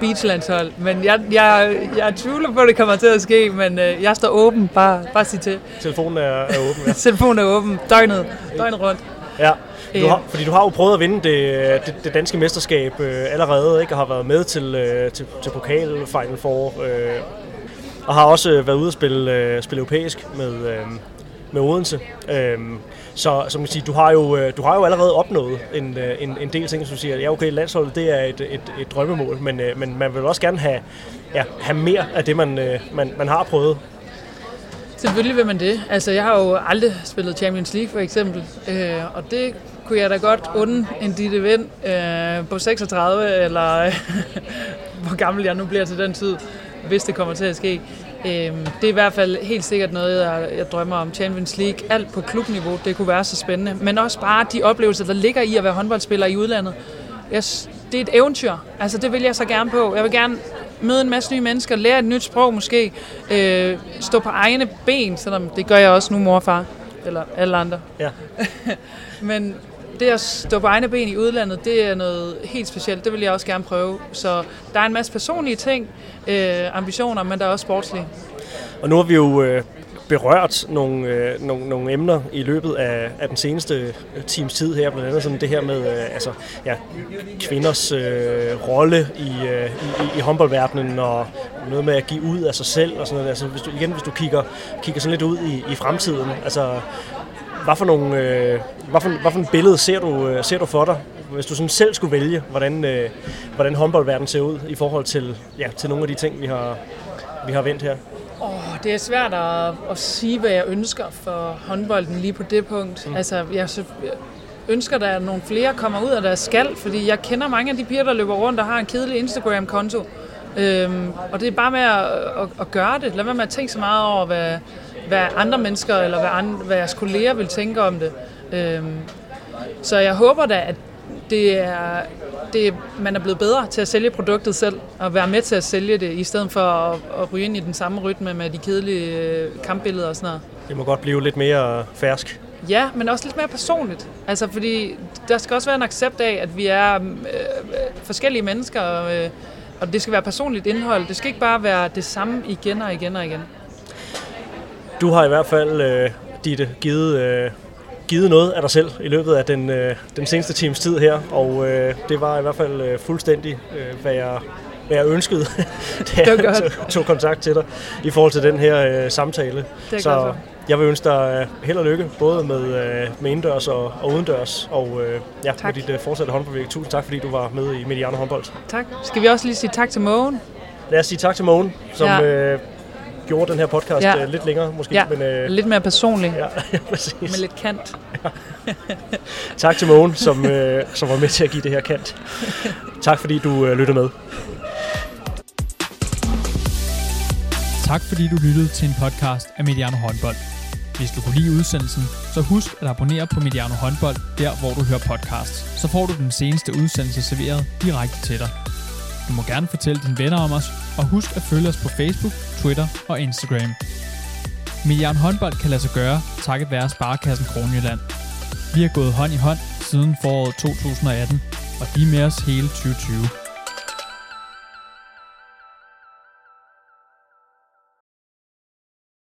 beachlandshold. Men jeg, jeg, jeg tvivler på, at det kommer til at ske, men øh, jeg står åben. Bare, bare sig til. Telefonen er, er åben, ja. Telefonen er åben døgnet, døgnet rundt. Ja, du Øh. har, fordi du har jo prøvet at vinde det, det, det danske mesterskab øh, allerede, ikke? og har været med til, øh, til, til pokal Final Four, øh, og har også øh, været ude at spille, øh, spille europæisk med, øh, med Odense. Øhm, så som man siger, du har jo, øh, du har jo allerede opnået en, øh, en, en del ting, som du siger, ja okay, landsholdet det er et, et, et drømmemål, men, øh, men man vil også gerne have, ja, have mere af det, man, man, man har prøvet. Selvfølgelig vil man det. Altså, jeg har jo aldrig spillet Champions League, for eksempel. Øh, og det kunne jeg da godt unde en dit Vind øh, på 36, eller hvor gammel jeg nu bliver til den tid, hvis det kommer til at ske. Øhm, det er i hvert fald helt sikkert noget, jeg, jeg drømmer om. Champions League, alt på klubniveau, det kunne være så spændende. Men også bare de oplevelser, der ligger i at være håndboldspiller i udlandet. Jeg, det er et eventyr. Altså, det vil jeg så gerne på. Jeg vil gerne møde en masse nye mennesker, lære et nyt sprog måske, øh, stå på egne ben, selvom det gør jeg også nu, mor og far, eller alle andre. Ja. Men det at stå på egne ben i udlandet, det er noget helt specielt. Det vil jeg også gerne prøve. Så der er en masse personlige ting, øh, ambitioner, men der er også sportslige. Og nu har vi jo øh, berørt nogle, øh, nogle, nogle emner i løbet af, af den seneste øh, times tid her, blandt andet sådan det her med øh, altså, ja, kvinders øh, rolle i, øh, i, i håndboldverdenen og noget med at give ud af sig selv og sådan noget. Altså, hvis du, igen, hvis du kigger, kigger sådan lidt ud i, i fremtiden, altså hvad for, nogle, øh, hvad, for, hvad for en billede ser du, øh, ser du for dig, hvis du sådan selv skulle vælge, hvordan, øh, hvordan håndboldverdenen ser ud i forhold til, ja, til nogle af de ting, vi har, vi har vendt her? Oh, det er svært at, at sige, hvad jeg ønsker for håndbolden lige på det punkt. Mm. Altså, jeg, jeg ønsker, at der nogle flere kommer ud af deres skal, fordi jeg kender mange af de piger, der løber rundt og har en kedelig Instagram-konto. Øhm, og det er bare med at, at, at gøre det. Lad være med at tænke så meget over, hvad, hvad andre mennesker eller hvad, andre, hvad jeres kolleger vil tænke om det. Øhm, så jeg håber da, at det er, det, man er blevet bedre til at sælge produktet selv, og være med til at sælge det, i stedet for at, at ryge ind i den samme rytme med de kedelige øh, kampbilleder og sådan noget. Det må godt blive lidt mere fersk. Ja, men også lidt mere personligt. Altså, fordi der skal også være en accept af, at vi er øh, forskellige mennesker, øh, og det skal være personligt indhold. Det skal ikke bare være det samme igen og igen og igen. Du har i hvert fald, øh, Ditte, givet, øh, givet noget af dig selv i løbet af den, øh, den seneste times tid her, og øh, det var i hvert fald øh, fuldstændig, øh, hvad jeg hvad jeg ønskede, da jeg tog, tog kontakt til dig i forhold til den her øh, samtale. Det så godt jeg vil ønske dig øh, held og lykke, både med, øh, med indendørs og, og udendørs, og øh, ja, tak. med dit øh, fortsatte håndboldvirke. Tusind tak, fordi du var med i Mediano håndbold. Tak. Skal vi også lige sige tak til Mogen? Lad os sige tak til Mogen, som ja. øh, gjorde den her podcast ja. øh, lidt længere måske. Ja, men, øh, lidt mere personlig. Ja, præcis. Med lidt kant. Ja. tak til Mogen, som, øh, som var med til at give det her kant. Tak fordi du øh, lyttede med. Tak fordi du lyttede til en podcast af Mediano Håndbold. Hvis du kunne lide udsendelsen, så husk at abonnere på Mediano Håndbold, der hvor du hører podcasts. Så får du den seneste udsendelse serveret direkte til dig. Du må gerne fortælle dine venner om os, og husk at følge os på Facebook, Twitter og Instagram. Mediano Håndbold kan lade sig gøre, takket være Sparkassen Kronjylland. Vi har gået hånd i hånd siden foråret 2018, og de er med os hele 2020.